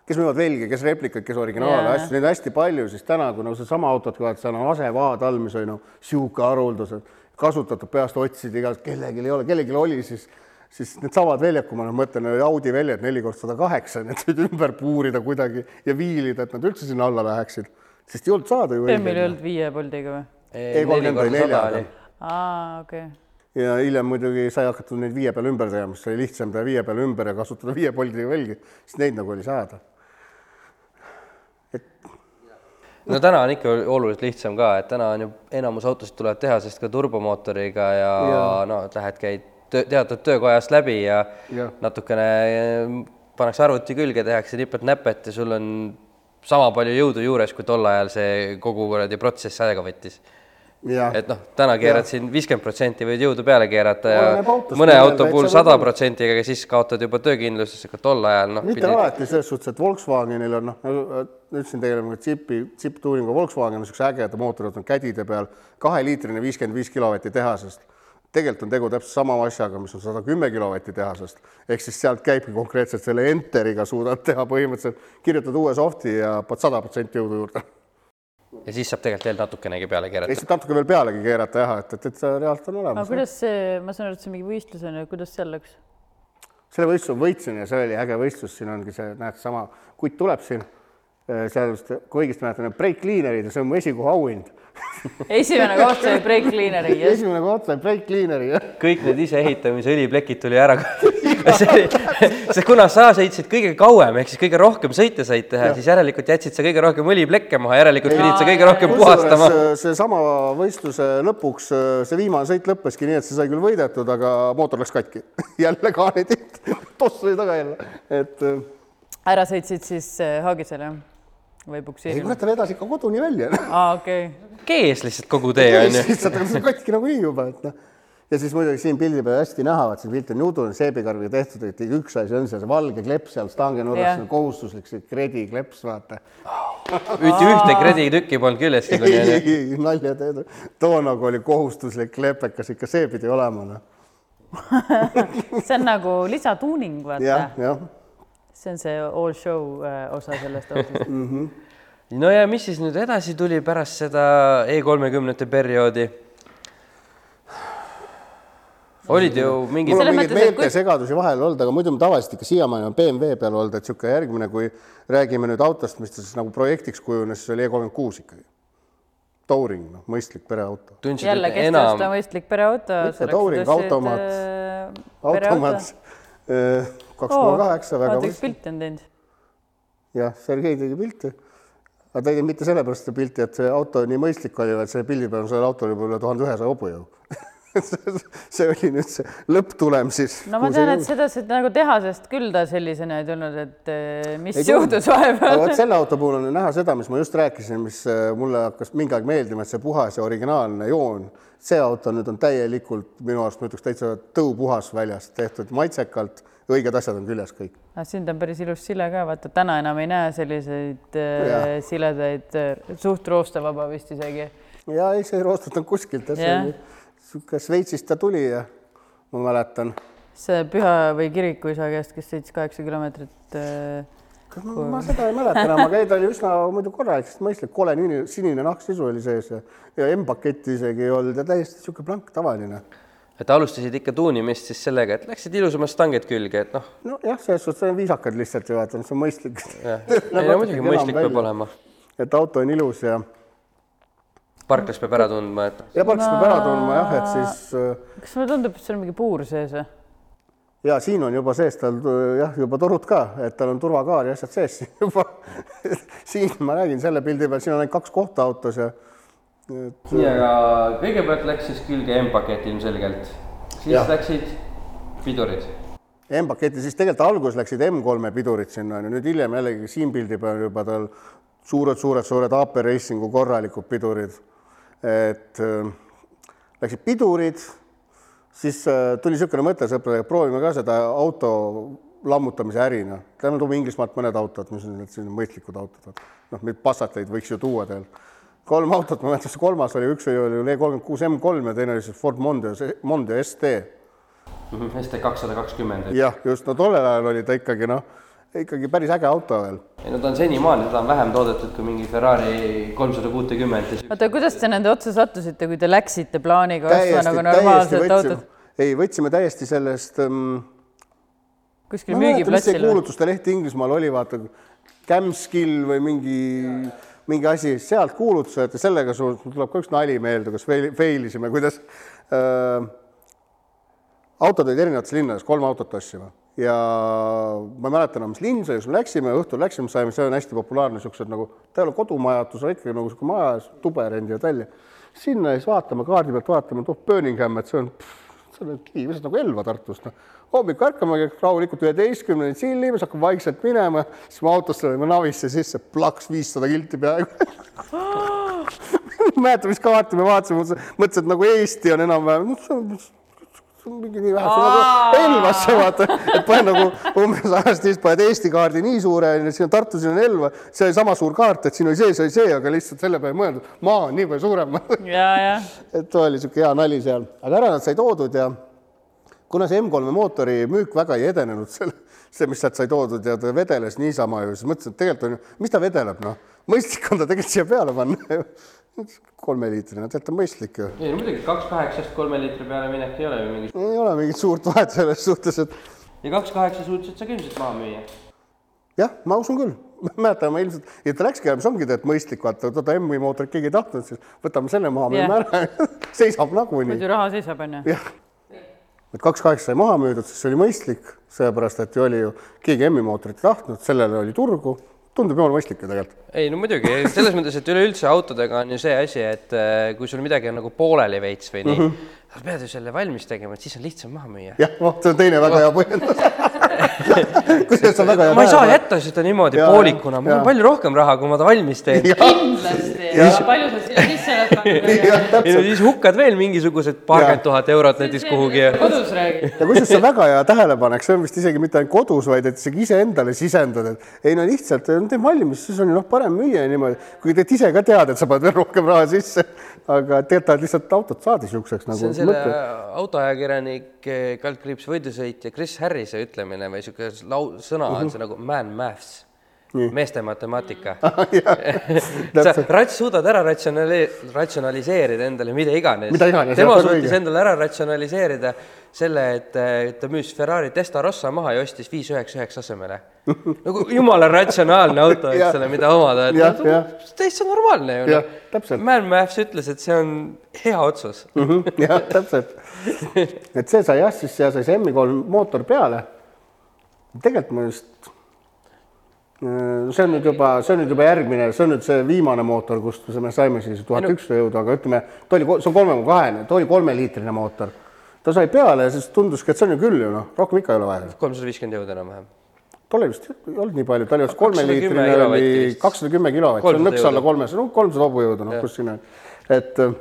kes müüvad velge, kes replikaid, kes originaale Jaa. asju, neid on hästi palju, siis täna, kui nagu seesama autot, kui vaatad, seal on asevaad all, mis oli noh, niisugune haruldus, et kasutatud peast otsid igalt, kellelgi ei ole, kellelgi oli, siis siis needsamad väljad, kui ma nüüd mõtlen, Audi väljad neli korda sada kaheksa, need võid ümber puurida kuidagi ja viilida, et nad üldse sinna alla läheksid, sest ei olnud saada ju BMW-l ei olnud viie poldiga või? E30 oli neljaga. aa, okei okay. ja hiljem muidugi sai hakatud neid viie peale ümber tegema, siis oli lihtsam teha viie peale ümber ja kasutada viie poldiga velgi, siis neid nagu oli saada. no täna on ikka oluliselt lihtsam ka, et täna on ju enamus autosid tulevad tehasest ka turbomootoriga ja, ja. No lähed, käid töö, teatud töökojast läbi ja, Jah. natukene eh, pannakse arvuti külge, tehakse nipet-näpet ja sul on sama palju jõudu juures, kui tol ajal see kogu kuradi protsess aega võttis. et noh, täna keerad siin viiskümmend protsenti võid jõudu peale keerata ja autost, mõne auto puhul sada protsenti, aga siis kaotad juba töökindlustusse, aga tol ajal noh, mitte alati selles suhtes, et Volkswagenil on noh, nagu ütlesin teile nagu džipi, džipp-tuuringu Volkswagen on niisuguse ägeda mootoriga, on kädide peal, kaheliitrine viiskümmend viis kilovatti tehasest. Tegelikult on tegu täpselt sama asjaga, mis on sada kümme kilovatti tehasest, ehk siis sealt käibki konkreetselt selle Enteriga suudad teha põhimõtteliselt, kirjutad uue soft'i ja paned sada protsenti jõudu juurde. ja siis saab tegelikult veel natukenegi peale keerata. lihtsalt natuke veel pealegi keerata jah, et, et, et see reaalselt on aga olemas. kuidas see, ma saan aru, et see mingi võistlus on ju, kuidas seal läks? selle võistluse võitsin ja see oli äge võistlus, siin ongi see, näed, sama kutt tuleb siin, seal vist, kui õigesti mäletan, break cleaner'id ja see on mu esikoha auhind. esimene koht sai break cleaner'i, esimene koht sai break cleaner'i, jah. kõik need iseehitamise õliplekid tuli ära see, see, kuna sa sõitsid kõige kauem ehk siis kõige rohkem sõite said teha, siis järelikult jätsid sa kõige rohkem õliplekke maha, järelikult pidid sa kõige rohkem puhastama. seesama võistluse lõpuks, see viimane sõit lõppeski nii, et see sai küll võidetud, aga mootor läks katki. jälle kaanetihk, toss oli taga jälle, et äh, ära sõitsid siis äh, Haagisele jah? Või ei Puksiirile? kurat, ta vedas ikka koduni välja aa, okei okay. kees lihtsalt kogu tee on ju. lihtsalt, aga see on katki nagunii juba, et noh. ja siis muidugi siin pildi peal hästi näha, vaat see pilt on judu, seebikarviga tehtud, et üks asi on see, see valge kleps seal stange nurgas Jah. see on kohustuslik, see kredikleps, vaata. mitte ühte kreditükki polnud küljest ei, ei, ei, nalja teed. toona, kui oli kohustuslik klepekas, ikka see pidi olema, noh. see on nagu lisatuuning, vaata jah, jah. See on see all show äh, osa sellest autost no ja mis siis nüüd edasi tuli pärast seda E kolmekümnete perioodi? olid ju mingid mul on mingeid et kui- meeltesegadusi vahel olnud, aga muidu ma tavaliselt ikka siiamaani on BMW peal olnud, et niisugune järgmine, kui räägime nüüd autost, mis ta siis nagu projektiks kujunes, siis oli E kolmkümmend kuus ikkagi. Touring, noh, mõistlik pereauto. jälle, kes enam osta mõistlik pereauto. Touring, automaat. automaat kaks koma kaheksa, väga mõistlik. pilti on teinud. jah, Sergei tegi pilti. aga tegi mitte sellepärast seda pilti, et see auto nii mõistlik oli, vaid selle pildi peal sellel autol juba üle tuhande ühesaja hobujõu see oli nüüd see lõpptulem siis. no ma tean, et seda nagu tehasest küll ta sellisena ei tulnud, et eh, mis Ei juhtus vahepeal vot. selle auto puhul on näha seda, mis ma just rääkisin, mis äh, mulle hakkas mingi aeg meeldima, et see puhas ja originaalne joon, see auto nüüd on täielikult minu arust ma ütleks täitsa tõupuhas väljas tehtud, maitsekalt, õiged asjad on küljes kõik. ah, sind on päris ilus sile ka, vaata täna enam ei näe selliseid äh, Jah. siledaid, suht roostevaba vist isegi. ja ei, see ei roostutanud kuskilt, see oli niisugune Šveitsist ta tuli ja ma mäletan see püha või kirikuisa käest, kes sõitis kaheksa kilomeetrit äh, ma seda ei mäleta enam, aga ei, ta oli üsna muidu korralik, sest mõistlik, kole sinine nahksisu oli sees ja, ja M-paketti isegi ei olnud ja täiesti niisugune blank, tavaline. Et alustasid ikka tuunimist siis sellega, et läksid ilusamad stanged külge, et noh, nojah, selles suhtes on viisakad lihtsalt ju see on mõistlik. jah, ei no muidugi mõistlik peab olema. et auto on ilus ja, parklas peab ära tundma, et ja parkis peab ära tundma jah, et siis äh, kas mulle tundub, et seal on mingi puur sees või? ja siin on juba sees tal äh, jah, juba torud ka, et tal on turvakaar ja asjad sees siin juba. siin ma räägin selle pildi peal, siin on ainult kaks kohta autos ja et, nii, aga kõigepealt läks siis külge M-pakett ilmselgelt, siis ja. läksid pidurid. M-paketi, siis tegelikult alguses läksid M3-e pidurid sinna, on ju, nüüd hiljem jällegi siin pildi peal juba tal suured-suured-suured AP Racingu korralikud pidurid. et äh, läksid pidurid, siis äh, tuli niisugune mõte sõpradega, proovime ka seda auto lammutamise äri, noh. täna toome Inglismaalt mõned autod, mis on need sellised mõistlikud autod, noh, neid Passateid võiks ju tuua teil. Kolm autot, ma mäletan, see kolmas oli, üks oli oli E36 M3 ja teine oli siis Ford Mondeo, Mondeo ST ST kakssada kakskümmend. jah, just, no tollel ajal oli ta ikkagi noh, ikkagi päris äge auto veel. ei no ta on senimaani, teda on vähem toodetud kui mingi Ferrari kolmsada kuutekümmend. oota, kuidas te nende otsa sattusite, kui te läksite plaaniga ostma nagu normaalset autot? ei, võtsime täiesti sellest um, kuskil müügiplatsil või? kuulutuste leht Inglismaal oli, vaata, Camskill või mingi, mingi asi, sealt kuulutused ja sellega sul sul tuleb ka üks nali meelde, kus fail, isime, kuidas äh, autod olid erinevates linnades, kolm autot ostsime ja ma ei mäleta enam, mis linn see, kus me läksime, õhtul läksime, saime, see on hästi populaarne, niisugused nagu, ta ei ole kodumajatus, aga ikkagi nagu niisugune maja, tube rendivad välja. sinna siis vaatame kaardi pealt, vaatame, et oh, Birmingham, et see on, see on kivi, on nagu Elva Tartust, noh. Hommikul ärkame rahulikult üheteistkümneni tšillime, siis hakkab vaikselt minema, siis me autosse olime navisse sisse, plaks viissada kilti peaaegu. Mäletad, mis kaarti me vaatasime, mõtlesin, et nagu Eesti on enam-vähem, mingi nii vähe, nagu Elvasse vaata, et paned nagu umbes ajast siis paned Eesti kaardi nii suure, siin on Tartu, siin on Elva, see oli sama suur kaart, et siin oli see, see oli see, aga lihtsalt selle peale mõeldud, maa on nii palju suurem. Et oli niisugune hea nali seal, aga ära nad sai toodud ja kuna see M3 mootori müük väga ei edenenud, see, mis sealt sai toodud ja ta vedeles niisama ju, siis mõtlesin, et tegelikult on ju, mis ta vedeleb, noh, mõistlik on ta tegelikult siia peale panna ju. kolmeliitrine, tegelikult on mõistlik ju. ei no muidugi kaks kaheksast kolme liitri peale minek ei ole ju mingi. ei ole mingit suurt vahet selles suhtes, et ja kaks kaheksa suutsid sa ka ilmselt maha müüa. jah, ma usun küll, mäletan ma ilmselt ja ta läkski, mis ongi tegelikult mõistlik, vaata, toota M-i mootorit keegi ei tahtnud, siis võtame selle maha, müüme ära seisab nagunii. muidu raha seisab, onju. jah, et kaks kaheksa sai maha müüdud, siis see oli mõistlik, sellepärast et ju oli ju keegi M-i mootorit ei tahtnud, sellele oli turgu, tundub jumala mõistlik ju tegelikult. ei no muidugi, selles mõttes, et üleüldse autodega on ju see asi, et äh, kui sul midagi on nagu pooleli veits või nii mm, -hmm. sa pead ju selle valmis tegema, et siis on lihtsam maha müüa. jah, noh, see on teine väga hea põhjendus kusjuures on väga hea ma ei saa jätta seda niimoodi Jaa, poolikuna, mul on palju rohkem raha, kui ma ta valmis teen. kindlasti ja palju sa sinna sisse oled pannud? täpselt. siis hukkad veel mingisugused paarkümmend tuhat eurot näiteks kuhugi ja kodus räägid. ja kusjuures see on väga hea tähelepanek, see on vist isegi mitte ainult kodus, vaid et isegi iseendale sisendad, et ei no lihtsalt tee valmis, siis on ju noh, parem müüa ja niimoodi, kui teed ise ka tead, et sa paned veel rohkem raha sisse, aga tegelikult tahad lihtsalt autot saada niisuguseks nagu see on selle autoajakirjanik kaldkriips võidusõitja Chris Harrise ütlemine või niisugune lau-, sõna on see nagu man maths, Nii. meeste matemaatika sa täpselt. rats- suudad ära ratsionali- ratsionaliseerida endale mida iganes. Tema suutis endale ära ratsionaliseerida selle, et eh, ta müüs Ferrari Testarossa maha ja ostis viis üheksa üheksa asemele. nagu jumala ratsionaalne auto, eks ole, mida omada, et jah. täitsa normaalne ju. Noh. Man Maths ütles, et see on hea otsus Mhm, jah, täpselt. et see sai jah, siis seal sai see M3 mootor peale. tegelikult ma just, see on nüüd juba, see on nüüd juba järgmine, see on nüüd see viimane mootor, kust me saime siis tuhat ükssada jõudu, aga ütleme, ta oli, see on kolme koma kahene, ta oli kolmeliitrine mootor. ta sai peale ja siis tunduski, et see on ju küll ju noh, rohkem ikka ei ole vaja. kolmsada viiskümmend jõudu enam-vähem. tollal vist ei olnud nii palju, ta oli vist 210 kolmeliitrine oli kakssada kümme kilovatti, see on 300 nõks alla kolmesaja, no kolmsada hobujõudu, noh, kus siin on, et äh,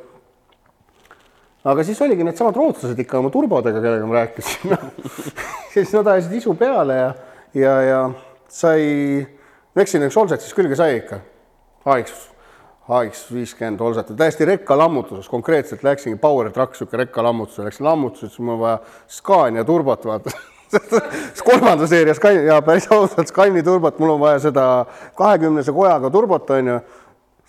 aga siis oligi needsamad rootslased ikka oma turbodega, kellega ma rääkisin siis nad ajasid isu peale ja, ja, ja sai, no eks siin üks Olset siis külge sai ikka. AX, AX viiskümmend Olset, täiesti rekkalammutuses, konkreetselt läksingi Power Truck, niisugune rekkalammutus, läksin lammutusse, siis mul on vaja Scania turbot, vaata kolmandas seerias Sky ja päris ausalt Skyni turbot, mul on vaja seda kahekümnese kojaga turbot onju.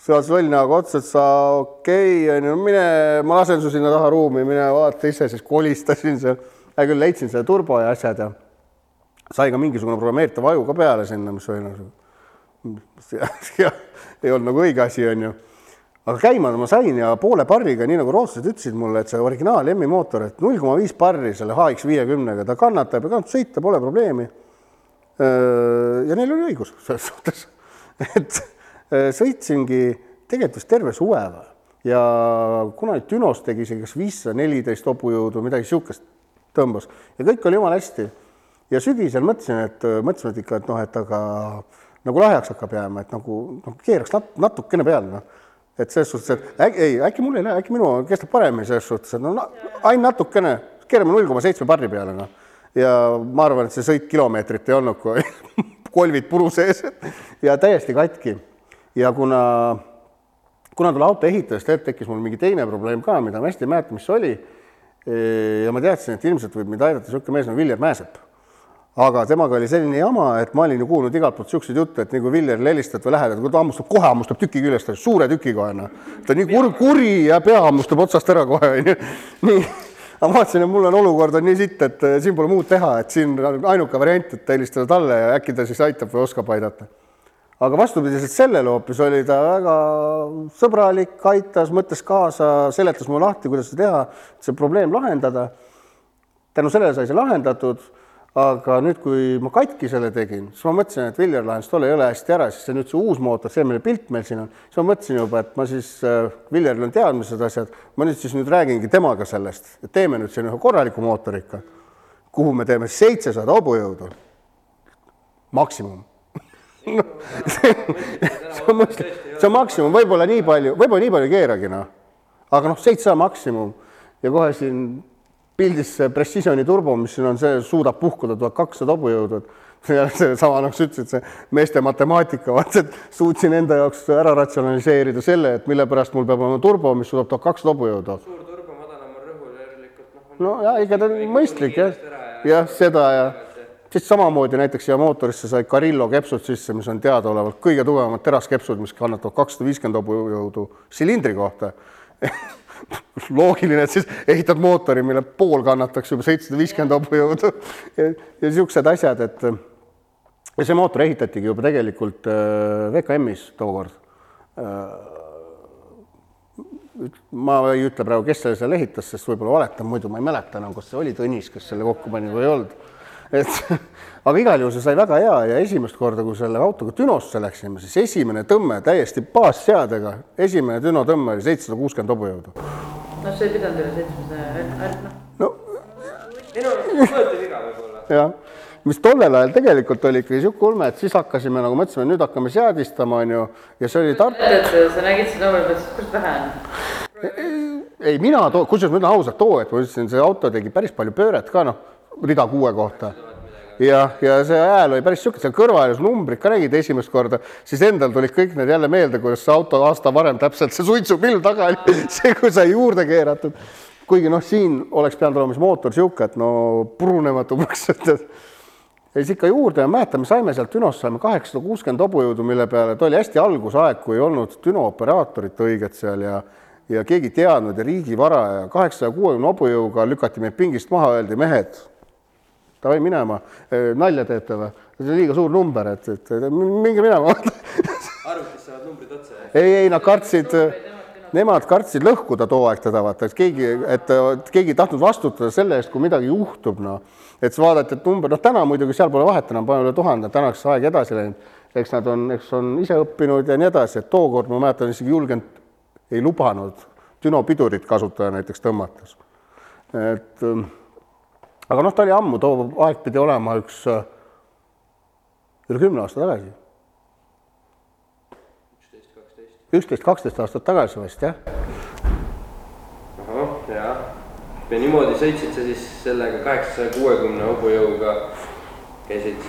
sealt loll näoga otsa, et sa okei okay, onju, mine, ma lasen su sinna taha ruumi, mine vaata ise, siis kolistasin seal. hea küll, leidsin selle turbo ja asjad ja sai ka mingisugune programmeeritav aju ka peale sinna, mis oli nagu ei olnud nagu õige asi, onju aga käima ma sain ja poole barriga, nii nagu rootslased ütlesid mulle, et see originaal M-i mootor, et null koma viis barri selle HX viiekümnega, ta kannatab ja kannab sõita, pole probleemi. ja neil oli õigus selles suhtes, et sõitsingi tegelikult vist terve suve ja kunagi Dünos tegi isegi kas viissada neliteist hobujõudu, midagi niisugust tõmbas ja kõik oli jumala hästi. Ja sügisel mõtlesin, et mõtlesime, et ikka, et noh, et aga nagu lahjaks hakkab jääma, et nagu noh, keeraks nat natukene peale, noh et selles suhtes, et äkki, ei, äkki mul ei lähe, äkki minu kestab paremini selles suhtes, et no, no ainult natukene, keerame null koma seitsme barri peale, noh. ja ma arvan, et see sõit kilomeetrit ei olnud, kui kolvid puru sees ja täiesti katki. ja kuna, kuna tule auto ehitajast tekkis mul mingi teine probleem ka, mida ma hästi ei mäleta, mis see oli. ja ma teadsin, et ilmselt võib mind aidata niisugune mees nagu Viljar Mäesepp aga temaga oli selline jama, et ma olin ju kuulnud igalt poolt siukseid jutte, et nii kui Villerile helistad või lähed, et kui ta hammustab, kohe hammustab tüki küljest, suure tüki kohe noh. ta nii kur, kuri ja pea hammustab otsast ära kohe onju. nii, aga ma vaatasin, et mul on olukord on nii sitt, et siin pole muud teha, et siin ainuke variant, et helistada talle ja äkki ta siis aitab või oskab aidata. aga vastupidiselt sellele hoopis oli ta väga sõbralik, aitas, mõtles kaasa, seletas mulle lahti, kuidas seda teha, see probleem lahendada. tänu sellele sai see lahendatud aga nüüd, kui ma katki selle tegin, siis ma mõtlesin, et Viljar lahendas tolle jõle hästi ära, siis see nüüd see uus mootor, see, mille pilt meil siin on, siis ma mõtlesin juba, et ma siis äh,, Viljaril on teadmised, asjad, ma nüüd siis nüüd räägingi temaga sellest, et teeme nüüd siin ühe korraliku mootorika, kuhu me teeme seitsesada hobujõudu, maksimum. No, see, see on, see on maksimum, võib-olla nii palju, võib-olla nii palju ei keeragi noh, aga noh, seitsesada maksimum. Ja kohe siin pildis see Precisioni turbo, mis siin on, see suudab puhkuda tuhat kakssada hobujõudu, et seesama, nagu sa ütlesid, see meeste matemaatika, vaata, et suutsin enda jaoks ära ratsionaliseerida selle, et mille pärast mul peab olema turbo, mis suudab tuhat kakssada hobujõudu. suur turbo madalamal rõhul järelikult noh. no ja ikka ta on mõistlik jah, jah, seda ja siis samamoodi näiteks siia mootorisse sai Carillo kepsud sisse, mis on teadaolevalt kõige tugevamad teraskepsud, mis kannatavad kakssada viiskümmend hobujõudu silindri kohta loogiline, et siis ehitad mootori, mille pool kannataks juba seitsesada viiskümmend hobujõudu ja, ja niisugused asjad, et ja see mootor ehitatigi juba tegelikult äh, VKM-is tookord. Äh, ma ei ütle praegu, kes selle seal ehitas, sest võib-olla valetan, muidu ma ei mäleta enam, kas see oli Tõnis, kes selle kokku pani või ei olnud. Et aga igal juhul see sai väga hea ja esimest korda, kui selle autoga Dünosse läksime, siis esimene tõmme täiesti baasseadega, esimene Düno tõmme oli seitsesada kuuskümmend hobujõudu. no see ei pidanud üle seitsmesaja, noh. no minu arust mõõte viga võib-olla. jah, mis tollel ajal tegelikult oli ikkagi niisugune ulme, et siis hakkasime nagu mõtlesime, nüüd hakkame seadistama, on ju, ja see oli Tartu. sa nägid seda number, mõtlesid, kurat vähe on. ei, mina too, kusjuures ma ütlen ausalt, too, et ma ütlesin, see auto tegi päris palju pööret ka, noh, rida kuue kohta jah, ja see hääl oli päris niisugune, seal kõrval ja numbrid ka nägid esimest korda, siis endal tulid kõik need jälle meelde, kuidas see auto aasta varem täpselt see suitsupilv taga oli, see, kui sai juurde keeratud. kuigi noh, siin oleks pidanud olema siis mootor niisugune, et no purunematu praktiliselt. ja siis ikka juurde ja mäletan, me saime sealt Dünost saime kaheksasada kuuskümmend hobujõudu, mille peale, ta oli hästi algusaeg, kui ei olnud Düno operaatorit õiget seal ja ja keegi ei teadnud ja riigivara ja kaheksasaja kuuekümne hobujõuga lükati meid pingist maha, öeldi mehed davai minema, nalja teete või? see on liiga suur number, et, et minge minema arvutis saavad numbrid otsa, ei, ei nad kartsid, nemad kartsid lõhkuda too aeg teda vaata, et keegi, et keegi ei tahtnud vastutada selle eest, kui midagi juhtub, noh. et siis vaadati, et number, noh, täna muidugi seal pole vahet enam, pane üle tuhande, tänaseks aeg edasi läinud. eks nad on, eks on ise õppinud ja nii edasi, et tookord ma mäletan isegi julgenud, ei lubanud dünopidurit kasutada näiteks tõmmates. et aga noh, ta oli ammu, too aeg pidi olema üks äh, üle kümne aasta tagasi. üksteist, kaksteist aastat tagasi vist jah. ahah, jah. ja niimoodi sõitsid sa siis sellega kaheksasaja kuuekümne hobujõuga, käisid?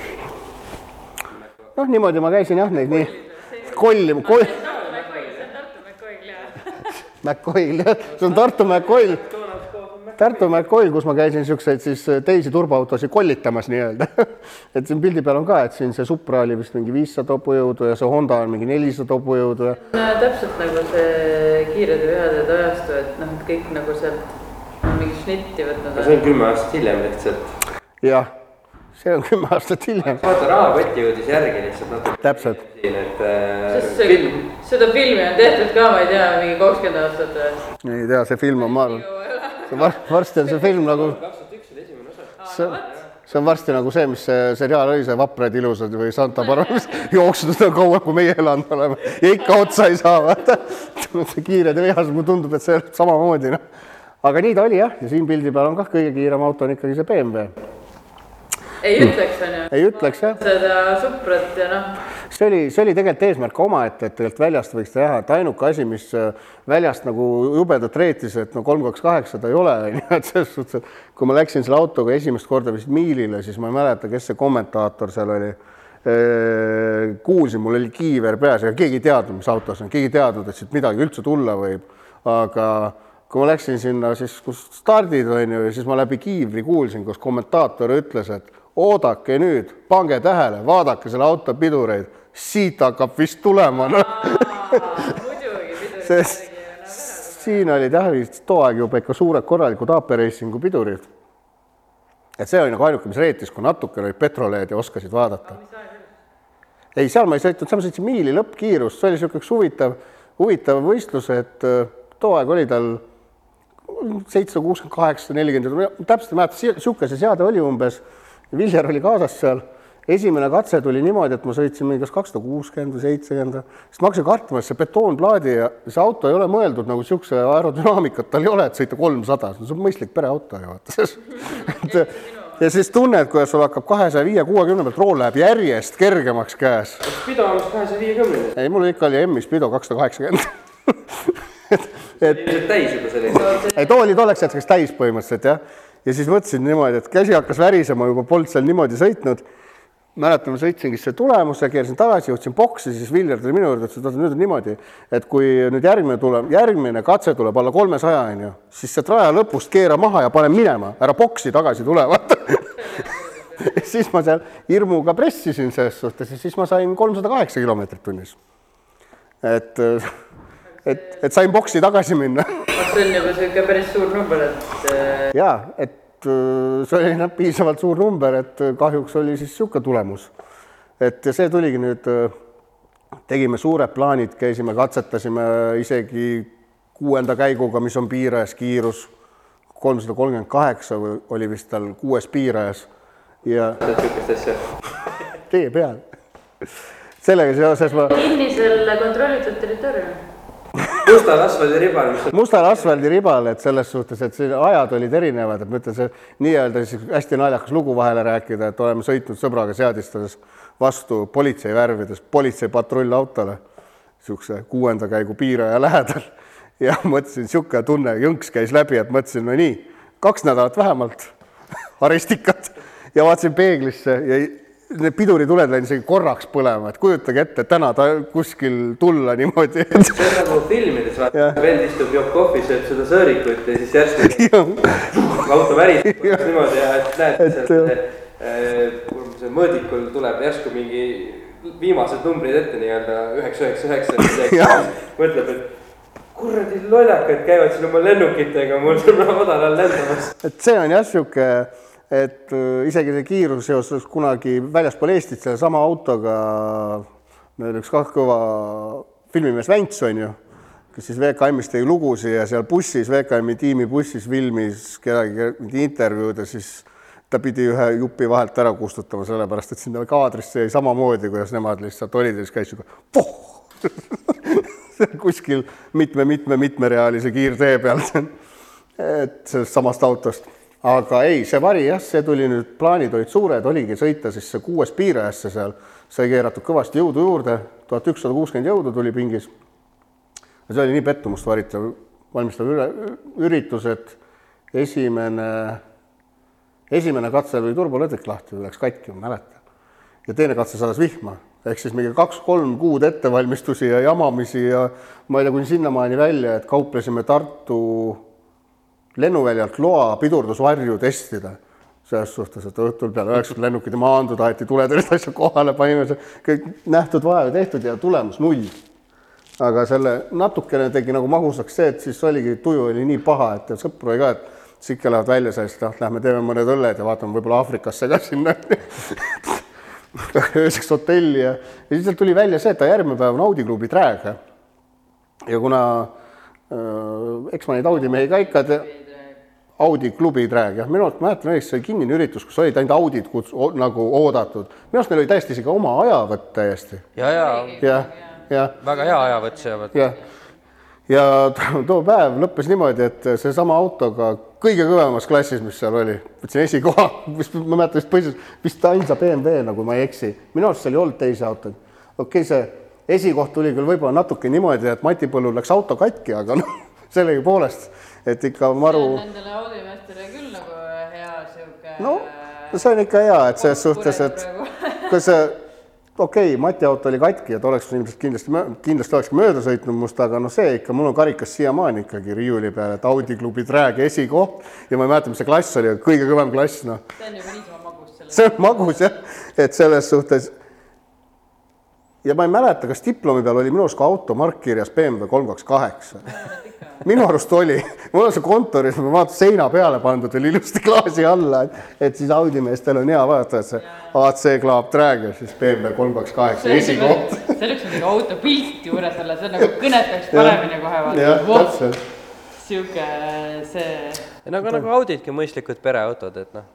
noh, niimoodi ma käisin jah, neid nii kolli, koll. McCoyl jah, see on Tartu McCoyl. Tartu McCoy, kus ma käisin niisuguseid siis teisi turboautosid kollitamas nii-öelda et siin pildi peal on ka, et siin see Supra oli vist mingi viissada hobujõudu ja see Honda on mingi nelisada hobujõudu ja no, täpselt nagu see kiired ja ühed ajastu, et noh, et kõik nagu sealt on mingi šnitti võtnud. see on kümme aastat hiljem lihtsalt. jah, see on kümme aastat hiljem. vaata, rahakott jõudis järgi lihtsalt natuke. täpselt. et äh, see film. seda filmi on tehtud ka, ma ei tea, mingi kakskümmend aastat või? ei tea, see film on, ma arvan, var, varsti on see film nagu, kaks tuhat üks oli esimene osa. see, see on varsti nagu see, mis see seriaal oli, see Vaprad ilusad või Santa Barbara, mis jooksnud on kaua, kui meie elanud oleme ja ikka otsa ei saa, vaata. see kiired vihased, mulle tundub, et see on samamoodi, noh. aga nii ta oli jah, ja siin pildi peal on kah kõige kiirem auto on ikkagi see BMW. ei ütleks, on ju? ei ütleks jah. seda Suprat ja noh, see oli, see oli tegelikult eesmärk omaette, et tegelikult väljast võiks teha, et ainuke asi, mis äh, väljast nagu jubedat reetis, et no kolm, kaks, kaheksa ta ei ole, on ju, et selles suhtes, et kui ma läksin selle autoga esimest korda vist miilile, siis ma ei mäleta, kes see kommentaator seal oli. kuulsin, mul oli kiiver peas, ega keegi ei teadnud, mis auto see on, keegi ei teadnud, et siit midagi üldse tulla võib, aga kui ma läksin sinna siis, kus stardid on ju, ja siis ma läbi kiivri kuulsin, kus kommentaator ütles, et oodake nüüd, pange tähele, vaadake selle auto pidureid, siit hakkab vist tulema no. muidugi. sest siin olid jah, too aeg juba ikka suured korralikud AP Racingu pidurid. et see oli nagu ainuke, mis reetis, kui natukene olid petroleed ja oskasid vaadata. ei, seal ma ei sõitnud, seal ma sõitsin miili lõppkiirust, see oli niisugune üks huvitav, huvitav võistlus, et äh, too aeg oli tal seitsesada kuuskümmend kaheksa, nelikümmend, täpselt ei mäleta, niisugune see seade oli umbes Viljar oli kaasas seal, esimene katse tuli niimoodi, et ma sõitsin mingi kas kakssada kuuskümmend või seitsekümmend, siis ma hakkasin kartma, et see betoonplaadi ja see auto ei ole mõeldud nagu niisuguse aerodünaamikat tal ei ole, et sõita kolmsada, see on mõistlik pereauto ju vaata. et ja siis tunned, kuidas sul hakkab kahesaja viie, kuuekümne pealt rool läheb järjest kergemaks käes. pido on vist kahesaja viiekümne. ei, mul ikka oli M-is pido kakssada kaheksakümmend. et, et täis juba selline. ei, too oli tolleks hetkeks täis põhimõtteliselt jah ja siis mõtlesin niimoodi, et käsi hakkas värisema, juba polnud seal niimoodi sõitnud. Mäletan, ma sõitsingi selle tulemuse, keerasin tagasi, jõudsin boksi, siis Viljar tuli minu juurde, ütles, et nüüd on niimoodi, et kui nüüd järgmine tuleb, järgmine katse tuleb alla kolmesaja, on ju, siis sealt raja lõpust keera maha ja pane minema, ära boksi tagasi tule, vaata siis ma seal hirmuga pressisin selles suhtes ja siis ma sain kolmsada kaheksa kilomeetrit tunnis. et, et, et sain boksi tagasi minna see on juba niisugune päris suur number, et ja et äh, see oli noh, piisavalt suur number, et äh, kahjuks oli siis niisugune tulemus. et ja see tuligi nüüd, äh, tegime suured plaanid, käisime, katsetasime isegi kuuenda käiguga, mis on piirajas kiirus, kolmsada kolmkümmend kaheksa oli vist tal kuues piirajas ja niisugust asja. tee peal. sellega seoses ma kinnisel kontrollitud territooriumil. Mustal asfaldiribal, mustal asfaldiribal, et selles suhtes, et see ajad olid erinevad, et ma ütlen, see nii-öelda siis hästi naljakas lugu vahele rääkida, et oleme sõitnud sõbraga seadistades vastu politsei värvides politseipatrullautole, niisuguse kuuenda käigu piiraja lähedal. Ja mõtlesin, niisugune tunne, jõnks käis läbi, et mõtlesin, no nii, kaks nädalat vähemalt aristikat ja vaatasin peeglisse ja need pidurituled läinud isegi korraks põlema, et kujutage ette, täna ta kuskil tulla niimoodi see on nagu filmides, vaata, vend istub, joob kohvi, sööb seda sõõrikut ja siis järsku auto väriseb niimoodi ja et näed, Et, sealt äh, see mõõdikul tuleb järsku mingi viimased numbrid ette nii-öelda üheksa, üheksa, üheksa, mõtleb, et kuradi lollakad käivad siin oma lennukitega, mul on madalal lendamas. et see on jah, niisugune, et äh, isegi see kiirus seoses kunagi väljaspool Eestit sellesama autoga, meil üks kah kõva filmimees Vänts on ju, kes siis VKM-is tegi lugusid ja seal bussis, VKM-i tiimi bussis filmis kedagi mingi intervjuud ja siis ta pidi ühe jupi vahelt ära kustutama, sellepärast et sinna kaadrisse jäi samamoodi, kuidas nemad lihtsalt olid ja siis käis sihuke poh kuskil mitme-mitme-mitmerealise kiirtee peal, et sellest samast autost aga ei, see vari jah, see tuli nüüd, plaanid olid suured, oligi sõita siis see kuues piirajasse seal, sai keeratud kõvasti jõudu juurde, tuhat ükssada kuuskümmend jõudu tuli pingis. ja see oli nii pettumust varitav, valmistav üle, üritus, et esimene, esimene katse lõi turbolõdvik lahti, läks katki, ma mäletan. ja teine katse sadas vihma, ehk siis mingi kaks-kolm kuud ettevalmistusi ja jamamisi ja ma ei tea, kuni sinnamaani välja, et kauplesime Tartu lennuväljalt loa pidurdusvarju testida selles suhtes, et õhtul peale üheksat lennukit ei maanduda, aeti tuletõrjed asja kohale, panime see kõik nähtud vaeva tehtud ja tulemus null. aga selle natukene tegi nagu magusaks see, et siis oligi, tuju oli nii paha, et sõpru oli ka, et siis ikka lähevad välja sellest, noh, lähme teeme mõned õlled ja vaatame võib-olla Aafrikasse ka sinna ööseks hotelli ja, ja siis sealt tuli välja see, et ta järgmine päev on Audi klubi trääg. ja kuna äh, eks ma neid Audi mehi ka ikka te, Audi klubi trääg, jah, minu arust mäletan õigesti, see oli kinnine üritus, kus olid ainult Audid kuts- o, nagu oodatud. minu arust neil oli täiesti isegi oma ajavõtt täiesti. ja, ja jah, jah, väga hea ajavõtt seevad. jah. ja too päev lõppes niimoodi, et seesama autoga kõige kõvemas klassis, mis seal oli, võtsin esikoha, mis ma mäletan vist põhiliselt, vist ainsa BMW nagu ma ei eksi, minu arust seal ei olnud teisi autoid. okei okay,, see esikoht tuli küll võib-olla natuke niimoodi, et Mati Põllul läks auto katki, aga noh, sellegipoolest, et ikka maru. Nendele audimeestele küll nagu hea sihuke. no see on ikka hea, et selles suhtes, et kui see okei okay,, Mati auto oli katki ja ta oleks ilmselt kindlasti, kindlasti oleks mööda sõitnud must, aga noh, see ikka, mul on karikas siiamaani ikkagi riiuli peal, et Audi klubi Drag esikoht ja ma ei mäleta, mis see klass oli, kõige kõvem klass, noh. see on juba niisama magus see on magus jah, et selles suhtes. Ja ma ei mäleta, kas diplomi peal oli minu arust ka automark kirjas BMW kolm kaks kaheksa minu arust oli, mul on see kontoris, ma vaatan seina peale pandud veel ilusti klaasi alla, et, et siis Audi meestel on hea vaadata, et see AC Club Drag ja siis BMW kolm kaks kaheksa esikoht. see oleks nagu auto pilt juures olla, see on nagu kõnetaks paremini kohe täpselt. sihuke see. nagu, nagu Audidki mõistlikud pereautod, et noh,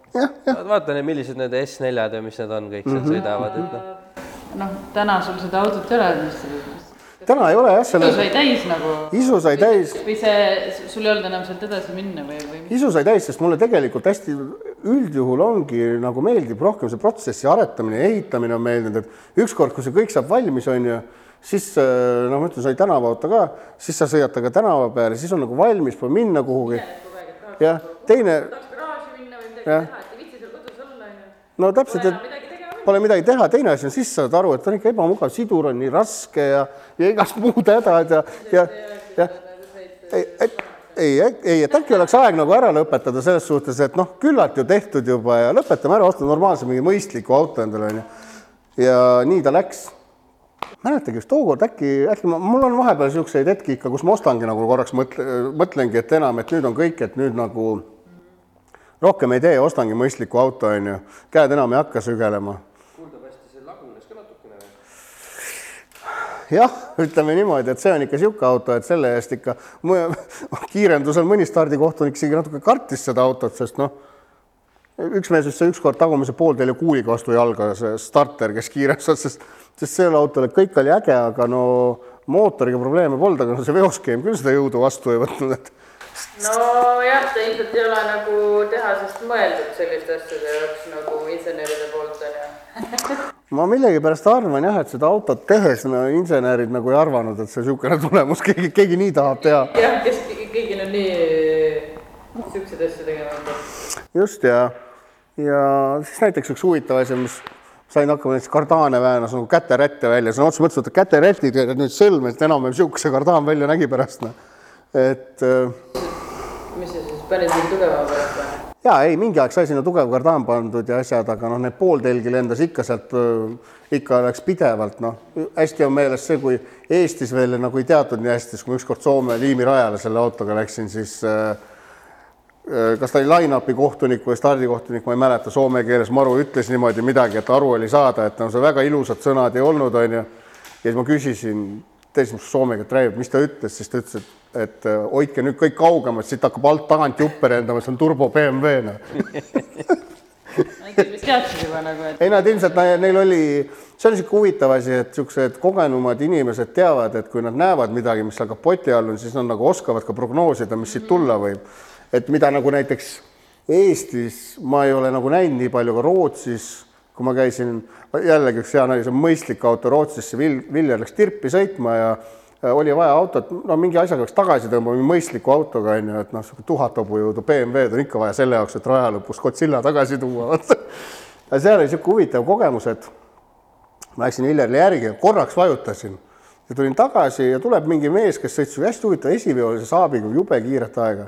vaata millised need S4-d või mis need on, kõik seal sõidavad, et noh. Noh, täna sul seda autot ei ole, mis täna ei ole jah, isu selle, sai täis nagu. isu sai täis, või see, sul ei olnud enam sealt edasi minna või, või isu sai täis, sest mulle tegelikult hästi üldjuhul ongi nagu meeldib rohkem see protsessi aretamine ja ehitamine on meeldinud, et ükskord, kui see kõik saab valmis, on ju, siis noh, ma ütlen, sai tänavaauto ka, siis sa sõidad temaga tänava peale, siis on nagu valmis, pole minna kuhugi. jah, teine, garaaži minna või midagi teha, et ei viitsi seal kodus olla, onju. no täpselt, et. Pole midagi teha, teine asi on, siis saad aru, et on ikka ebamugav, sidur on nii raske ja, ja igast muud hädad ja, ja, ja ei, et ei, ei, et äkki oleks aeg nagu ära lõpetada selles suhtes, et noh, küllalt ju tehtud juba ja lõpetame ära, ostame normaalse mingi mõistliku auto endale onju. ja nii ta läks. mäletagi just tookord äkki, äkki ma, mul on vahepeal niisuguseid hetki ikka, kus ma ostangi nagu korraks mõtle, mõtlengi, et enam, et nüüd on kõik, et nüüd nagu rohkem ei tee, ostangi mõistliku auto onju, käed enam ei hakka sügelema jah, ütleme niimoodi, et see on ikka niisugune auto, et selle eest ikka kiirendusel mõni stardikohtunik isegi natuke kartis seda autot, sest noh, üks mees vist sai ükskord tagumise pooltelje kuuliga vastu jalga, see starter, kes kiirendas, sest, sest sellele autole kõik oli äge, aga no mootoriga probleeme polnud, aga no see veoskeem küll seda jõudu vastu ei võtnud, et nojah, ta ilmselt ei ole nagu tehasest mõeldud selliste asjade jaoks nagu inseneride poolt onju. ma millegipärast arvan jah, et seda autot tehes no insenerid nagu ei arvanud, et see niisugune tulemus, keegi, keegi nii tahab teha. jah, kes kõigil on nii siukseid asju tegema just ja, ja siis näiteks üks huvitav asi, mis sain hakkama näiteks kardaane väänas nagu käterätte välja, sõna otseses mõttes võtta käterätid nüüd sõlme, et enam-vähem niisugune see kardaan välja nägi pärast noh. et äh, mis sa siis panid mingi tugevama pärast või? Ja ei, mingi aeg sai sinna tugev kardaan pandud ja asjad, aga noh, need pooltelgi lendas ikka sealt, ikka läks pidevalt, noh. hästi on meeles see, kui Eestis veel nagu ei teatud nii hästi, siis kui ma ükskord Soome liimirajale selle autoga läksin, siis äh, kas ta oli line-up'i kohtunik või stardikohtunik, ma ei mäleta, soome keeles maru ütles niimoodi midagi, et aru oli saada, et no see väga ilusad sõnad ei olnud, onju. ja siis ma küsisin, teisest, mis soome keelt räägib, mis ta ütles, siis ta ütles, et, et äh, hoidke nüüd kõik kaugemalt, siit hakkab alt tagant juppe lendama, see on turbo BMW noh. Vist teadsid juba nagu, et ei, nad ilmselt, neil oli, see on niisugune huvitav asi, et niisugused kogenumad inimesed teavad, et kui nad näevad midagi, mis seal kapoti all on, siis nad nagu oskavad ka prognoosida, mis siit tulla võib. et mida nagu näiteks Eestis ma ei ole nagu näinud nii palju, aga Rootsis, kui ma käisin, jällegi üks hea näide, see on mõistlik auto Rootsisse, Vil-, Viljar läks Tirpi sõitma ja oli vaja autot, no mingi asjaga läks tagasi tõmbama, mõistliku autoga on ju, et noh, tuhat hobujõudu BMW-d on ikka vaja selle jaoks, et raja lõpus Godzilla tagasi tuua, vaata. aga seal oli niisugune huvitav kogemus, et ma läksin Viljardile järgi, korraks vajutasin ja tulin tagasi ja tuleb mingi mees, kes sõitis hästi huvitava esiveolise saabiga jube kiiret aega.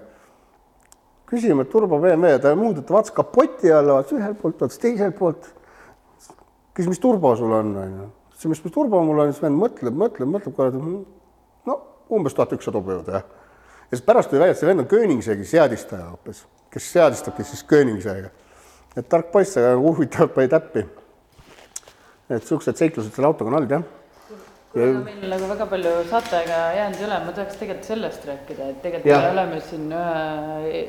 küsime, et turbo BMW, ta muudab, ta vaatas kapoti alla, vaatas ühelt poolt, vaatas teiselt poolt. Küsis, mis turbo sul on, onju. ütlesin, mis, turbo mul on, siis vend mõtleb, mõtleb, mõtleb korra, no umbes tuhat ükssada hobujõudu, jah. ja siis pärast tuli välja, et see vend on Koenigsegi seadistaja hoopis, kes seadistabki siis Koenigsega. et tark poiss, aga huvitavalt pani täppi. et siuksed seiklused selle autoga on olnud, jah kuna meil nagu väga palju saatega jäänud ei ole, ma tahaks tegelikult sellest rääkida, et tegelikult Jah. me oleme siin ühe,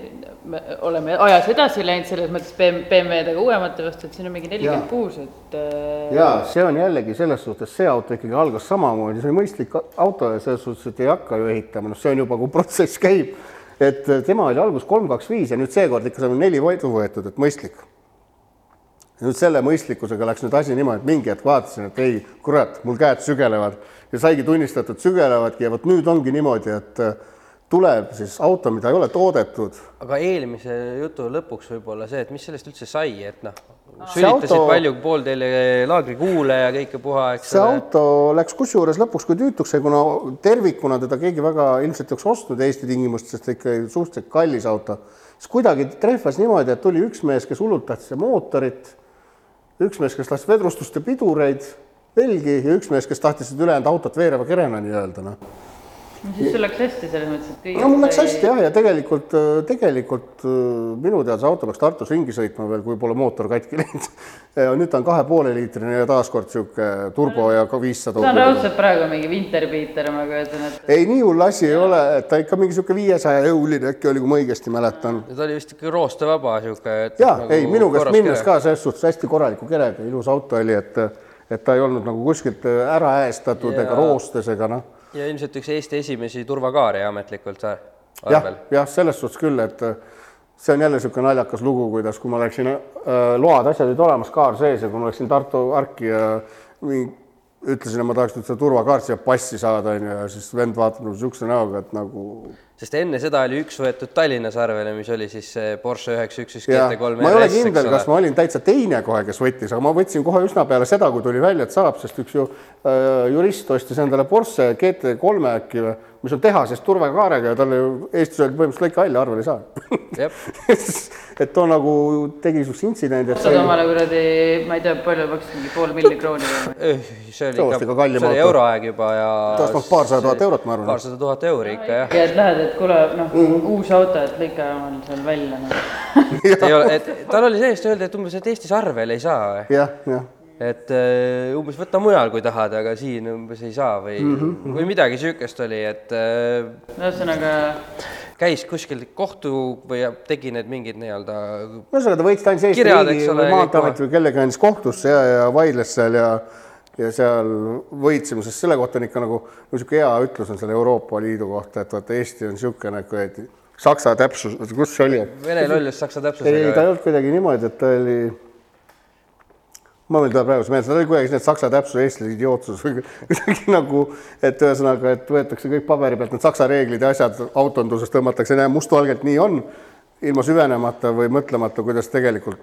me oleme ajas edasi läinud selles mõttes BMW-dega uuemate vastu, et siin on mingi nelikümmend kuus, et äh, ja see on jällegi selles suhtes, see auto ikkagi algas samamoodi, see oli mõistlik auto ja selles suhtes, et ei hakka ju ehitama, noh, see on juba, kui protsess käib. et tema oli algus kolm, kaks, viis ja nüüd seekord ikka saame neli võidu võetud, et mõistlik. Nüüd selle mõistlikkusega läks nüüd asi niimoodi, et mingi hetk vaatasin, et ei, kurat, mul käed sügelevad. Ja saigi tunnistatud, sügelevadki. Ja vot nüüd ongi niimoodi, et äh, tuleb siis auto, mida ei ole toodetud. Aga eelmise jutu lõpuks võib-olla see, et mis sellest üldse sai, et noh, sülitasid auto- palju poolteele laagrikuule ja kõike puha, eks see auto läks kusjuures lõpuks kui tüütuks kuna tervikuna teda keegi väga ilmselt ei oleks ostnud Eesti tingimustes, sest ikka suhteliselt kallis auto, siis kuidagi trehvas niimoodi, et tuli üks mees, kes hullult tahtis mootorit, üks mees, kes tahtis vedrustust ja pidureid, velgi ja üks mees, kes tahtis ülejäänud autot veereva kerena nii-öelda noh. Siis sul läks hästi selles mõttes, et kõik no mul läks hästi jah, ja tegelikult, tegelikult äh, minu teada see auto peaks Tartus ringi sõitma veel, kui pole mootor katki läinud. ja nüüd ta on kahe poole liitrine ja taaskord sihuke turbo ja ka viissada. ta on raudselt praegu mingi Winterbeater, ma kujutan ette. ei, nii hull asi ei ole, et ta ikka mingi sihuke viiesaja euline äkki oli, kui ma õigesti mäletan. ta oli vist ikka roostevaba sihuke. ja nagu ei, minu käest minnes ka selles suhtes hästi korraliku kerega, ilus auto oli, et, et ta ei olnud nagu kuskilt ära äestatud Ja- ega roostes ega noh. Ja ilmselt üks Eesti esimesi turvakaare ametlikult sa- jah arvel., jah, selles suhtes küll, et äh, see on jälle niisugune naljakas lugu, kuidas, kui ma läksin äh,, load, asjad olid olemas, kaar sees ja kui ma läksin Tartu Arki ja mingi, ütlesin, et ma tahaks nüüd seda turvakaarti ja passi saada, onju, ja siis vend vaatab nagu niisuguse näoga, et nagu sest enne seda oli üks võetud Tallinnas arvele, mis oli siis see Porsche üheksa üks üks jah, GT3 ma ei ole kindel, kas ma olin täitsa teine kohe, kes võttis, aga ma võtsin kohe üsna peale seda, kui tuli välja, et saab, sest üks ju äh, jurist ostis endale Porsche GT3 äkki või, mis on tehasest turvakaarega ja talle ju Eestis öeldi põhimõtteliselt lõika välja, arvel ei saa et too nagu tegi niisuguse intsidendi, et ostad omale kuradi, ma ei tea, palju maksis, mingi pool milli krooni või? see oli See ikka, see oli euroaeg juba ja. Ta oleks maksnud paarsada tuhat eurot, ma arvan. paarsada tuhat euri ikka jah. ja et lähed, et kuule, noh mm. -hmm. uus auto, et lõika omal seal välja nagu. et ei ole, et tal oli see-eest öelda, et umbes, et Eestis arvel ei saa või jah, jah et äh, umbes võta mujal, kui tahad, aga siin umbes ei saa või mm, -hmm. või midagi sihukest oli, et äh, ühesõnaga, käis kuskil kohtu või tegi need mingid nii-öelda ühesõnaga ta võitis ainult Eesti riigi või kõik Maanteeameti või kellega andis kohtusse ja, ja vaidles seal ja ja seal võitsime, sest selle kohta on ikka nagu niisugune hea ütlus on selle Euroopa Liidu kohta, et vaata Eesti on niisugune kuradi saksa täpsus, kus see oli, et vene lollus saksa ei, ta täpsusega ei olnud kuidagi niimoodi, et ta oli ma võin teda praegu meelde, ta oli kuidagi see, et saksa täpsus, eestlase idiootsus või kuidagi nagu, et ühesõnaga, et võetakse kõik paberi pealt need saksa reeglid ja asjad autonduses tõmmatakse näe mustvalgelt nii on, ilma süvenemata või mõtlemata, kuidas tegelikult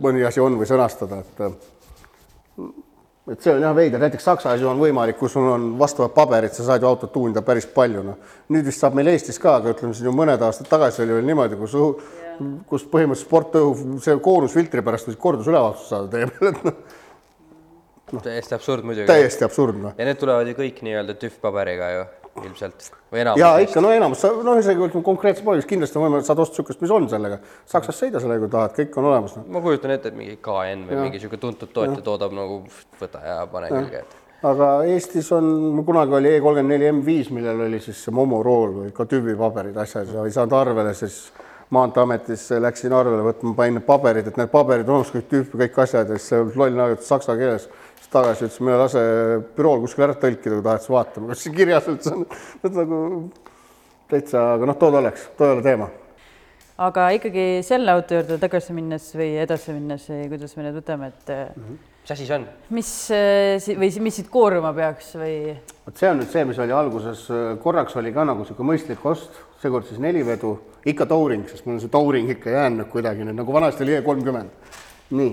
mõni asi on või sõnastada, et et see on jah veider, näiteks Saksa asi on võimalik, kus sul on vastavad paberid, sa saad ju autot tuunida päris palju, noh. nüüd vist saab meil Eestis ka, aga ütleme siin ju mõned aastad tagasi oli veel niimoodi, kus õhu, kus põhimõtteliselt sportõhu, see koormusfiltri pärast võis kordusülevaatus saada tee peal, et noh, täiesti absurd muidugi. täiesti absurdne. ja need tulevad ju kõik nii-öelda tühpaberiga ju ilmselt või ja enamus. ikka, no enamus, no isegi ütleme konkreetselt pooleks kindlasti on võimalik, saad osta niisugust, mis on sellega. Saksas sõida sellega, kui tahad, kõik on olemas, noh. ma kujutan ette, et mingi KN või mingi sihuke tuntud tootja toodab nagu võta ja pane külge, et aga Eestis on, kunagi oli E kolmkümmend neli M5, millel oli siis see Momo rool või ka tüvipaberid, asjad ja ei saanud arvele, siis Maanteeametis läksin arvele võtma, panin need paberid, et need paberid on olemas, kõik tüüp, kõik asjad ja siis see loll naerutas saksa keeles. siis tagasi ütles, mine lase bürool kuskil ära tõlkida, kui tahad, siis vaatame, kas see kirjas üldse on. et nagu täitsa, aga noh, too ta oleks, too ei ole teema. aga ikkagi selle auto juurde tagasi minnes või edasi minnes või kuidas me nüüd võtame, et Mhm. mis asi see on? mis si- või mis siit kooruma peaks või vot see on nüüd see, mis oli alguses, korraks oli ka nagu niisugune mõistlik ost, seekord siis nelivedu, ikka touring, sest mul on see touring ikka jäänud kuidagi nüüd nagu vanasti oli E kolmkümmend. nii,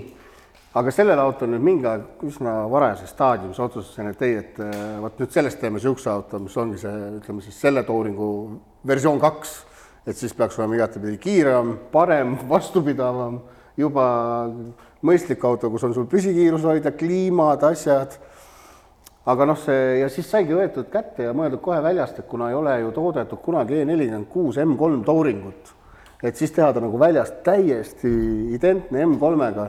aga sellel autol nüüd mingi aeg üsna varajases staadiumis otsustasin, et ei, et äh, vot nüüd sellest teeme niisuguse auto, mis ongi see, ütleme siis selle touringu versioon kaks. et siis peaks olema igatepidi kiirem, parem, vastupidavam, juba mõistlik auto, kus on sul püsikiirushoidja, kliimad, asjad aga noh, see ja siis saigi võetud kätte ja mõeldud kohe väljast, et kuna ei ole ju toodetud kunagi E nelikümmend kuus M3 touringut, et siis teha ta nagu väljast täiesti identne M3-ga,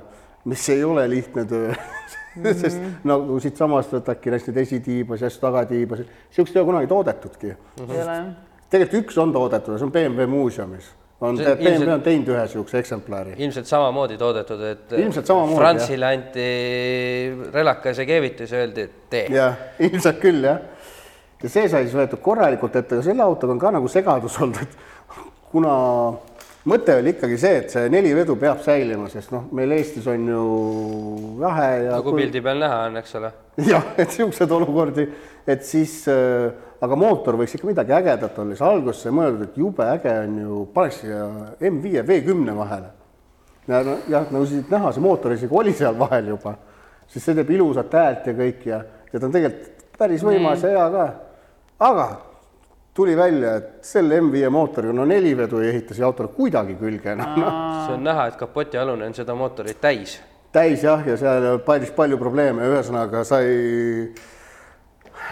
mis ei ole lihtne töö mm. -hmm. sest nagu siitsamast võtadki näiteks neid esitiibasid, asju tagatiibasid, niisugust ei ole kunagi toodetudki mm. -hmm. tegelikult üks on toodetud ja see on BMW muuseumis on, BMW ilmselt, on teinud ühe niisuguse eksemplari. ilmselt samamoodi toodetud, et ilmselt samamoodi, Franzile jah. anti relakas ja keevitus ja öeldi, et tee. jah, ilmselt küll, jah. ja see sai siis võetud korralikult ette, aga selle autoga on ka nagu segadus olnud, et kuna mõte oli ikkagi see, et see neli vedu peab säilima, sest noh, meil Eestis on ju jahe ja nagu kui... pildi peal näha on, eks ole. jah, et niisuguseid olukordi, et siis äh, aga mootor võiks ikka midagi ägedat olla, siis alguses sai mõeldud, et jube äge on ju, paneks siia M5 ja V10 vahele. ja no jah, nagu siit näha, see mootor isegi oli seal vahel juba, siis see teeb ilusat häält ja kõik ja, ja ta on tegelikult päris võimas ja hea ka. aga tuli välja, et selle M5 mootoriga no neli vedu ei ehita siia autole kuidagi külge enam no.. see on näha, et kapotialune on seda mootorit täis. täis jah, ja seal päris palju probleeme, ühesõnaga sai,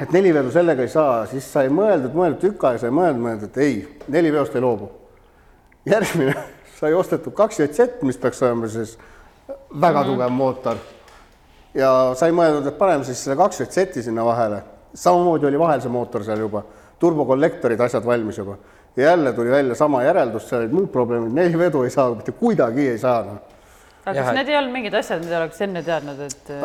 et neli vedu sellega ei saa, siis sai mõeldud, mõeldud tükk aega sai mõeldud, mõeldud, et ei, neli veost ei loobu. järgmine sai ostetud kaks JZ, mis peaks olema siis väga mm -hmm. tugev mootor. ja sai mõeldud, et paneme siis selle kaks JZ-i sinna vahele, samamoodi oli vahel see mootor seal juba turbokollektorid, asjad valmis juba. ja jälle tuli välja sama järeldus, seal olid muud probleemid, neli vedu ei saa, mitte kuidagi ei saa, noh. Aga kas need ei olnud mingid asjad, mida oleks enne teadnud, et äh...?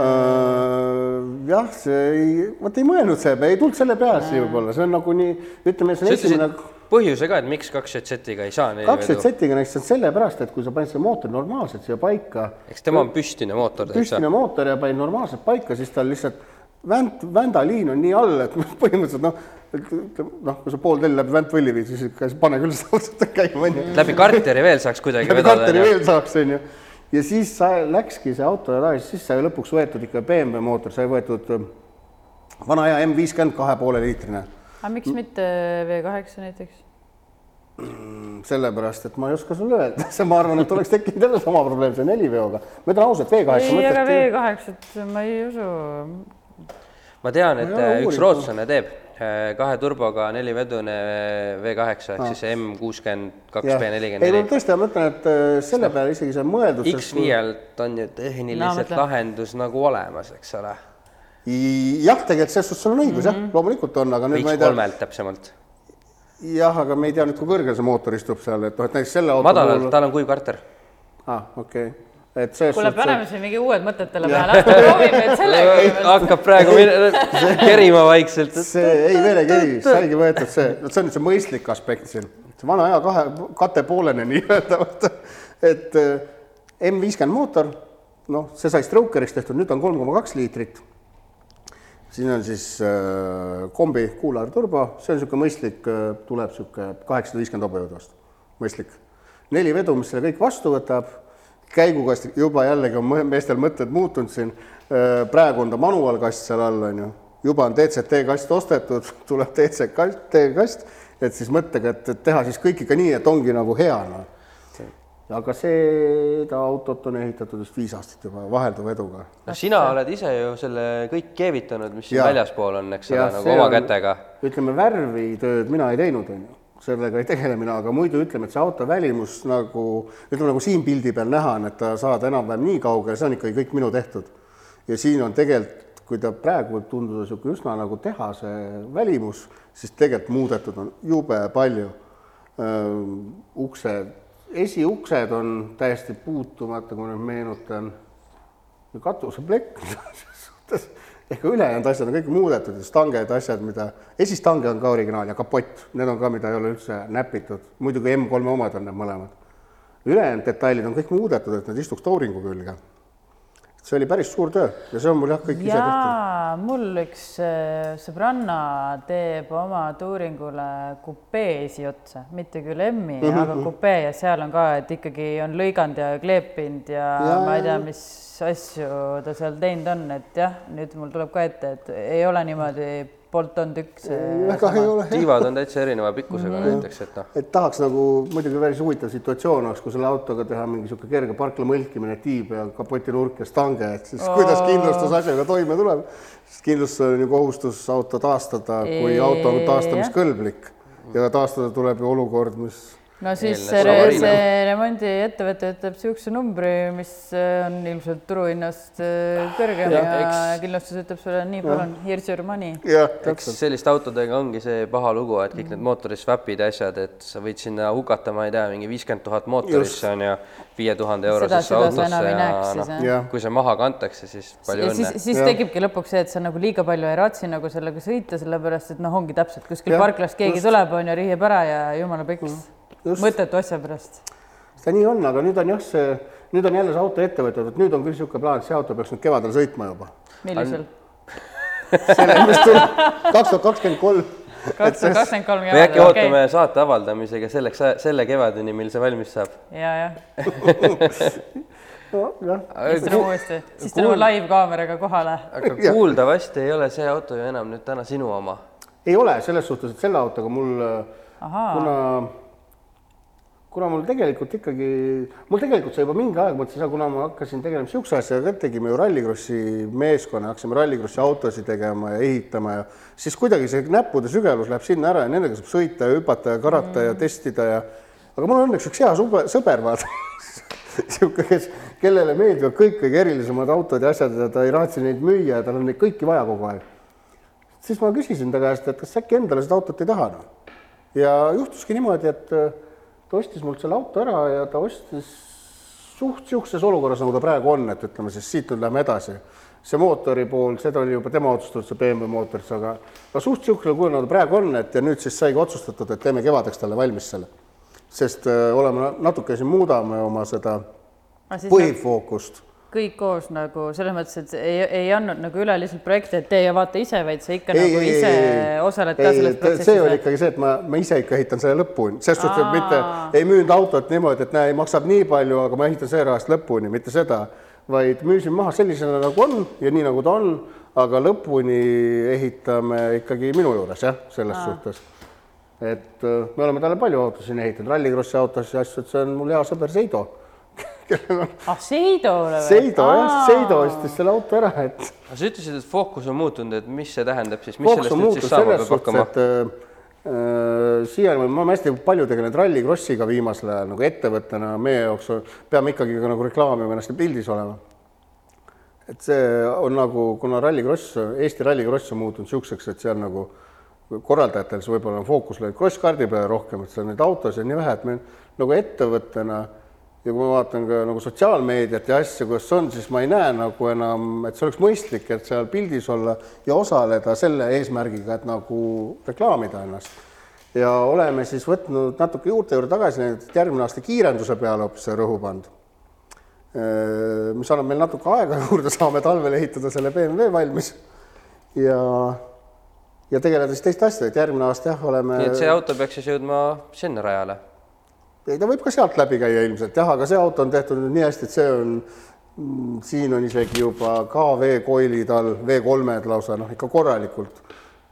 jah, see ei, vot ei mõelnud selle peale, ei tulnud selle peale siia võib-olla, see on nagu nii, ütleme, see on esimene põhjuse ka, et miks kaks JZ-iga ei saa neli kaks JZ-iga näiteks on sellepärast, et kui sa paned selle mootori normaalselt siia paika. eks tema on püstine mootor. püstine mootor ja paned normaalselt paika, siis tal lihtsalt vänt, vändaliin on nii all, et põhimõtteliselt noh, noh, kui sa pool telli läbi väntvõlli viid, siis pane küll seda otsast käima, onju. läbi karteri veel saaks kuidagi läbi vedada. karteri veel saaks, onju. Ja siis sa, läkski see auto edasi, siis sai lõpuks võetud ikka BMW mootor, sai võetud äh, vana hea M viiskümmend kahe poole liitrine. aga miks mitte V8 näiteks? Mm, sellepärast, et ma ei oska sulle öelda, see, ma arvan, et oleks tekkinud jälle sama probleem see neliveoga. ma ütlen ausalt, V8. ei, aga V8-t ma ei usu. Ma tean, et ma üks rootslane teeb Äh, kahe turboga nelivedune V8 ehk siis M kuuskümmend kaks B nelikümmend neli. ei no tõesti, ma mõtlen, et äh, selle peale isegi see on mõeldud. X5-lt on ju tehniliselt no, lahendus nagu olemas, eks ole. jah, tegelikult selles suhtes sul on õigus mm -hmm. jah, mhm. loomulikult on, aga nüüd ma ei tea. kolmelt täpsemalt. jah, aga me ei tea nüüd, kui kõrgel see mootor istub seal, et noh, et näiteks selle. madalalt puhul..., tal on kuiv karter. aa ah,, okei okay et selles kuule, paneme siin mingi uued mõtetele peale, las ta proovib nüüd sellega. hakkab praegu kerima vaikselt. see ei, veel ei keri, saigi võetud see, vot see on nüüd see mõistlik aspekt siin, see vana hea kahe, katepoolene nii-öelda, vaata, et eh, M viiskümmend mootor, noh, see sai Strokeriks tehtud, nüüd on kolm koma kaks liitrit. siin on siis äh, kombi kuulaar turbo, see on niisugune mõistlik, eh, tuleb niisugune kaheksasada viiskümmend hobujõudu vastu, mõistlik. neli vedu, mis selle kõik vastu võtab käigukast juba jällegi on meestel mõtted muutunud siin. Äh, praegu on ta manuaalkast seal all, on ju, juba on DCT kast ostetud, tuleb DCT kast, et siis mõttega, et, teha siis kõik ikka nii, et ongi nagu hea, noh. aga seda autot on ehitatud vist viis aastat juba vahelduva eduga. no sina oled ise ju selle kõik keevitanud, mis siin väljaspool on, eks ole, nagu oma on, kätega. ütleme, värvitööd mina ei teinud, on ju sellega ei tegele mina, aga muidu ütleme, et see auto välimus nagu, ütleme nagu siin pildi peal näha on, et ta saada enam-vähem nii kaugele, see on ikkagi kõik minu tehtud. ja siin on tegelikult, kui ta praegu võib tunduda niisugune üsna nagu tehase välimus, siis tegelikult muudetud on jube palju. uksed, esiuksed on täiesti puutumata, kui nüüd meenutan, katuseplekk selles suhtes ehk ülejäänud asjad on kõik muudetud, stanged, asjad, mida, esistange on ka originaal ja kapott, need on ka, mida ei ole üldse näpitud, muidugi M3 omad on need mõlemad. ülejäänud detailid on kõik muudetud, et nad istuks tooringu külge. see oli päris suur töö ja see on mul jah, kõik ise tehtud. Mul üks äh, sõbranna teeb oma tuuringule kupee esiotsa, mitte küll M-i mm, -hmm. aga kupee ja seal on ka, et ikkagi on lõiganud ja kleepinud ja, ja ma ei tea, mis asju ta seal teinud on, et jah, nüüd mul tuleb ka ette, et ei ole niimoodi Bolt on tükk see väga ei ole. Tiivad on täitsa erineva pikkusega näiteks, et noh, et tahaks nagu muidugi päris huvitav situatsioon oleks, kui selle autoga teha mingi niisugune kerge parkla mõlkimine, tiib ja kapotinurk ja stange, et siis kuidas kindlustus asjaga toime tuleb. sest kindlustusel on ju kohustus auto taastada, kui auto on taastamiskõlblik. Ja taastada tuleb ju olukord, mis no siis see, samaline. see remondiettevõte ütleb niisuguse numbri, mis äh, on ilmselt turuhinnast äh, kõrgem ja, ja eks- kindlustus ütleb sulle nii palun, here's your money. eks selliste autodega ongi see paha lugu, et kõik need mootori swap'id ja asjad, et sa võid sinna hukata, ma ei tea, mingi viiskümmend tuhat mootorisse on ju, viie tuhande eurosesse autosse ja siis, noh kui see maha kantakse, siis palju ja siis õnne., siis Jah. tekibki lõpuks see, et sa nagu liiga palju ei raatsi nagu sellega sõita, sellepärast et noh, ongi täpselt kuskil parklas keegi tuleb, on ju, rihib ära ja jumala peks, just. Mõttetu asja pärast. see nii on, aga nüüd on jah, see, nüüd on jälle see autoettevõte, et nüüd on küll niisugune plaan, et see auto peaks nüüd kevadel sõitma juba. millisel? selle, mis tuleb kaks tuhat kakskümmend kolm. kaks tuhat kakskümmend kolm või äkki kevadel, ootame saate avaldamisega selleks, selle kevadeni, mil see valmis saab. ja, jah, nojah, siis tuleme uuesti, siis tuleme live-kaameraga kohale. aga kuuldavasti ei ole see auto ju enam nüüd täna sinu oma. ei ole selles suhtes, et selle autoga mul, ahaa, kuna, kuna mul tegelikult ikkagi, mul tegelikult see juba mingi aeg mõtlesin, kuna ma hakkasin tegelema niisuguse asjaga, et tegime ju rallikrossi meeskonna, hakkasime rallikrossi autosid tegema ja ehitama ja siis kuidagi see näppude sügavus läheb sinna ära ja nendega saab sõita ja hüpata ja karata mm. ja testida ja aga mul on õnneks üks hea sube, sõber, vaata niisugune, kes, kellele meeldivad kõik kõige erilisemad autod ja asjad ja ta ei raatsi neid müüa ja tal on neid kõiki vaja kogu aeg siis ma küsisin ta käest, et kas äkki endale seda autot ei taha noh. ja juhtuski niimoodi, et ta ostis mult selle auto ära ja ta ostis suht niisuguses olukorras, nagu ta praegu on, et ütleme siis siit nüüd lähme edasi. see mootori pool, seda oli juba tema otsustatud, see BMW mootor, aga aga suht niisugusel kujul, nagu ta praegu on, et ja nüüd siis saigi otsustatud, et teeme kevadeks talle valmis selle. sest äh, oleme natuke siin muudame oma seda põhifookust kõik koos nagu selles mõttes, et ei, ei andnud nagu üle lihtsalt projekti, et tee ja vaata ise, vaid sa ikka ei, nagu ise ei, osaled ka selles protsessis. see oli ikkagi see, et ma, ma ise ikka ehitan selle lõpuni, selles suhtes, et mitte ei müünud autot niimoodi, et näe, maksab nii palju, aga ma ehitan selle rahast lõpuni, mitte seda, vaid müüsin maha sellisena, nagu on ja nii, nagu ta on, aga lõpuni ehitame ikkagi minu juures jah, selles Aa. suhtes. et äh, me oleme talle palju autosid ehitanud, rallikrossi autosid ja asju, et see on mul hea sõber Seido, kellel on ah, Seidole või? Seido jah, Seido ostis selle auto ära, et aga sa ütlesid, et fookus on muutunud, et mis see tähendab siis, mis fookus sellest on nüüd muutunud siis saama selles peab hakkama suhtes,? et äh, äh, siiani me oleme hästi palju tegelenud rallikrossiga viimasel ajal nagu ettevõttena, meie jaoks on- peame ikkagi ka nagu reklaamima ennast pildis olema. et see on nagu, kuna rallikross, Eesti rallikross on muutunud niisuguseks, et see on nagu korraldajatel see võib-olla on fookus löönud krosskaardi peale rohkem, et seal neid autosid on nii vähe, et me nagu ettevõttena ja kui ma vaatan ka nagu sotsiaalmeediat ja asju, see on, siis ma ei näe nagu enam, et see oleks mõistlik, et seal pildis olla ja osaleda selle eesmärgiga, et nagu reklaamida ennast. ja oleme siis võtnud natuke juurte juurde tagasi et järgmine aasta kiirenduse peale hoopis rõhu pandud. mis annab meil natuke aega juurde, saame talvel ehitada selle BMW valmis ja, ja tegeleda siis teiste asjadega, et järgmine aasta jah, oleme nii et see auto peaks siis jõudma sinna rajale. ei, ta võib ka sealt läbi käia ilmselt jah, aga see auto on tehtud nii hästi, et see on, siin on isegi juba KV koilid all, V3-d lausa noh, ikka korralikult.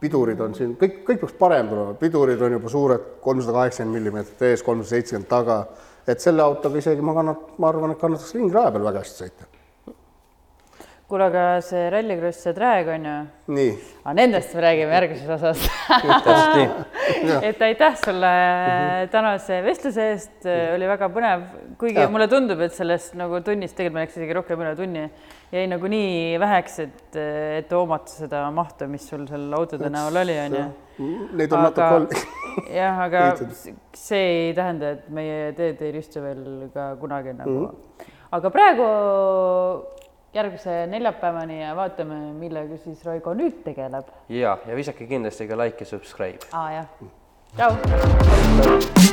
pidurid on siin, kõik, kõik peaks parem tulema, pidurid on juba suured, kolmsada kaheksakümmend millimeetrit ees, kolmsada seitsekümmend taga. et selle autoga isegi ma kannat-, ma arvan, et kannataks ringraja peal väga hästi sõita. kuule, aga see Rallycross ja Drag on ju, nii, aga nendest me räägime järgmises osas. et aitäh sulle tänase vestluse eest, oli väga põnev, kuigi ja. Mulle tundub, et sellest nagu tunnist, tegelikult me läks isegi rohkem üle tunni, jäi nagu nii väheks, et, et hoomata seda mahtu, mis sul seal autode näol oli, on ju. neid on natuke olnud. jah, aga see ei tähenda, et meie teed ei ristu veel ka kunagi nagu mm. Mhm. -hmm. aga praegu järgmise neljapäevani ja vaatame, millega siis Raigo nüüd tegeleb. ja, ja visake kindlasti ka like ja subscribe. aa jah, tšau.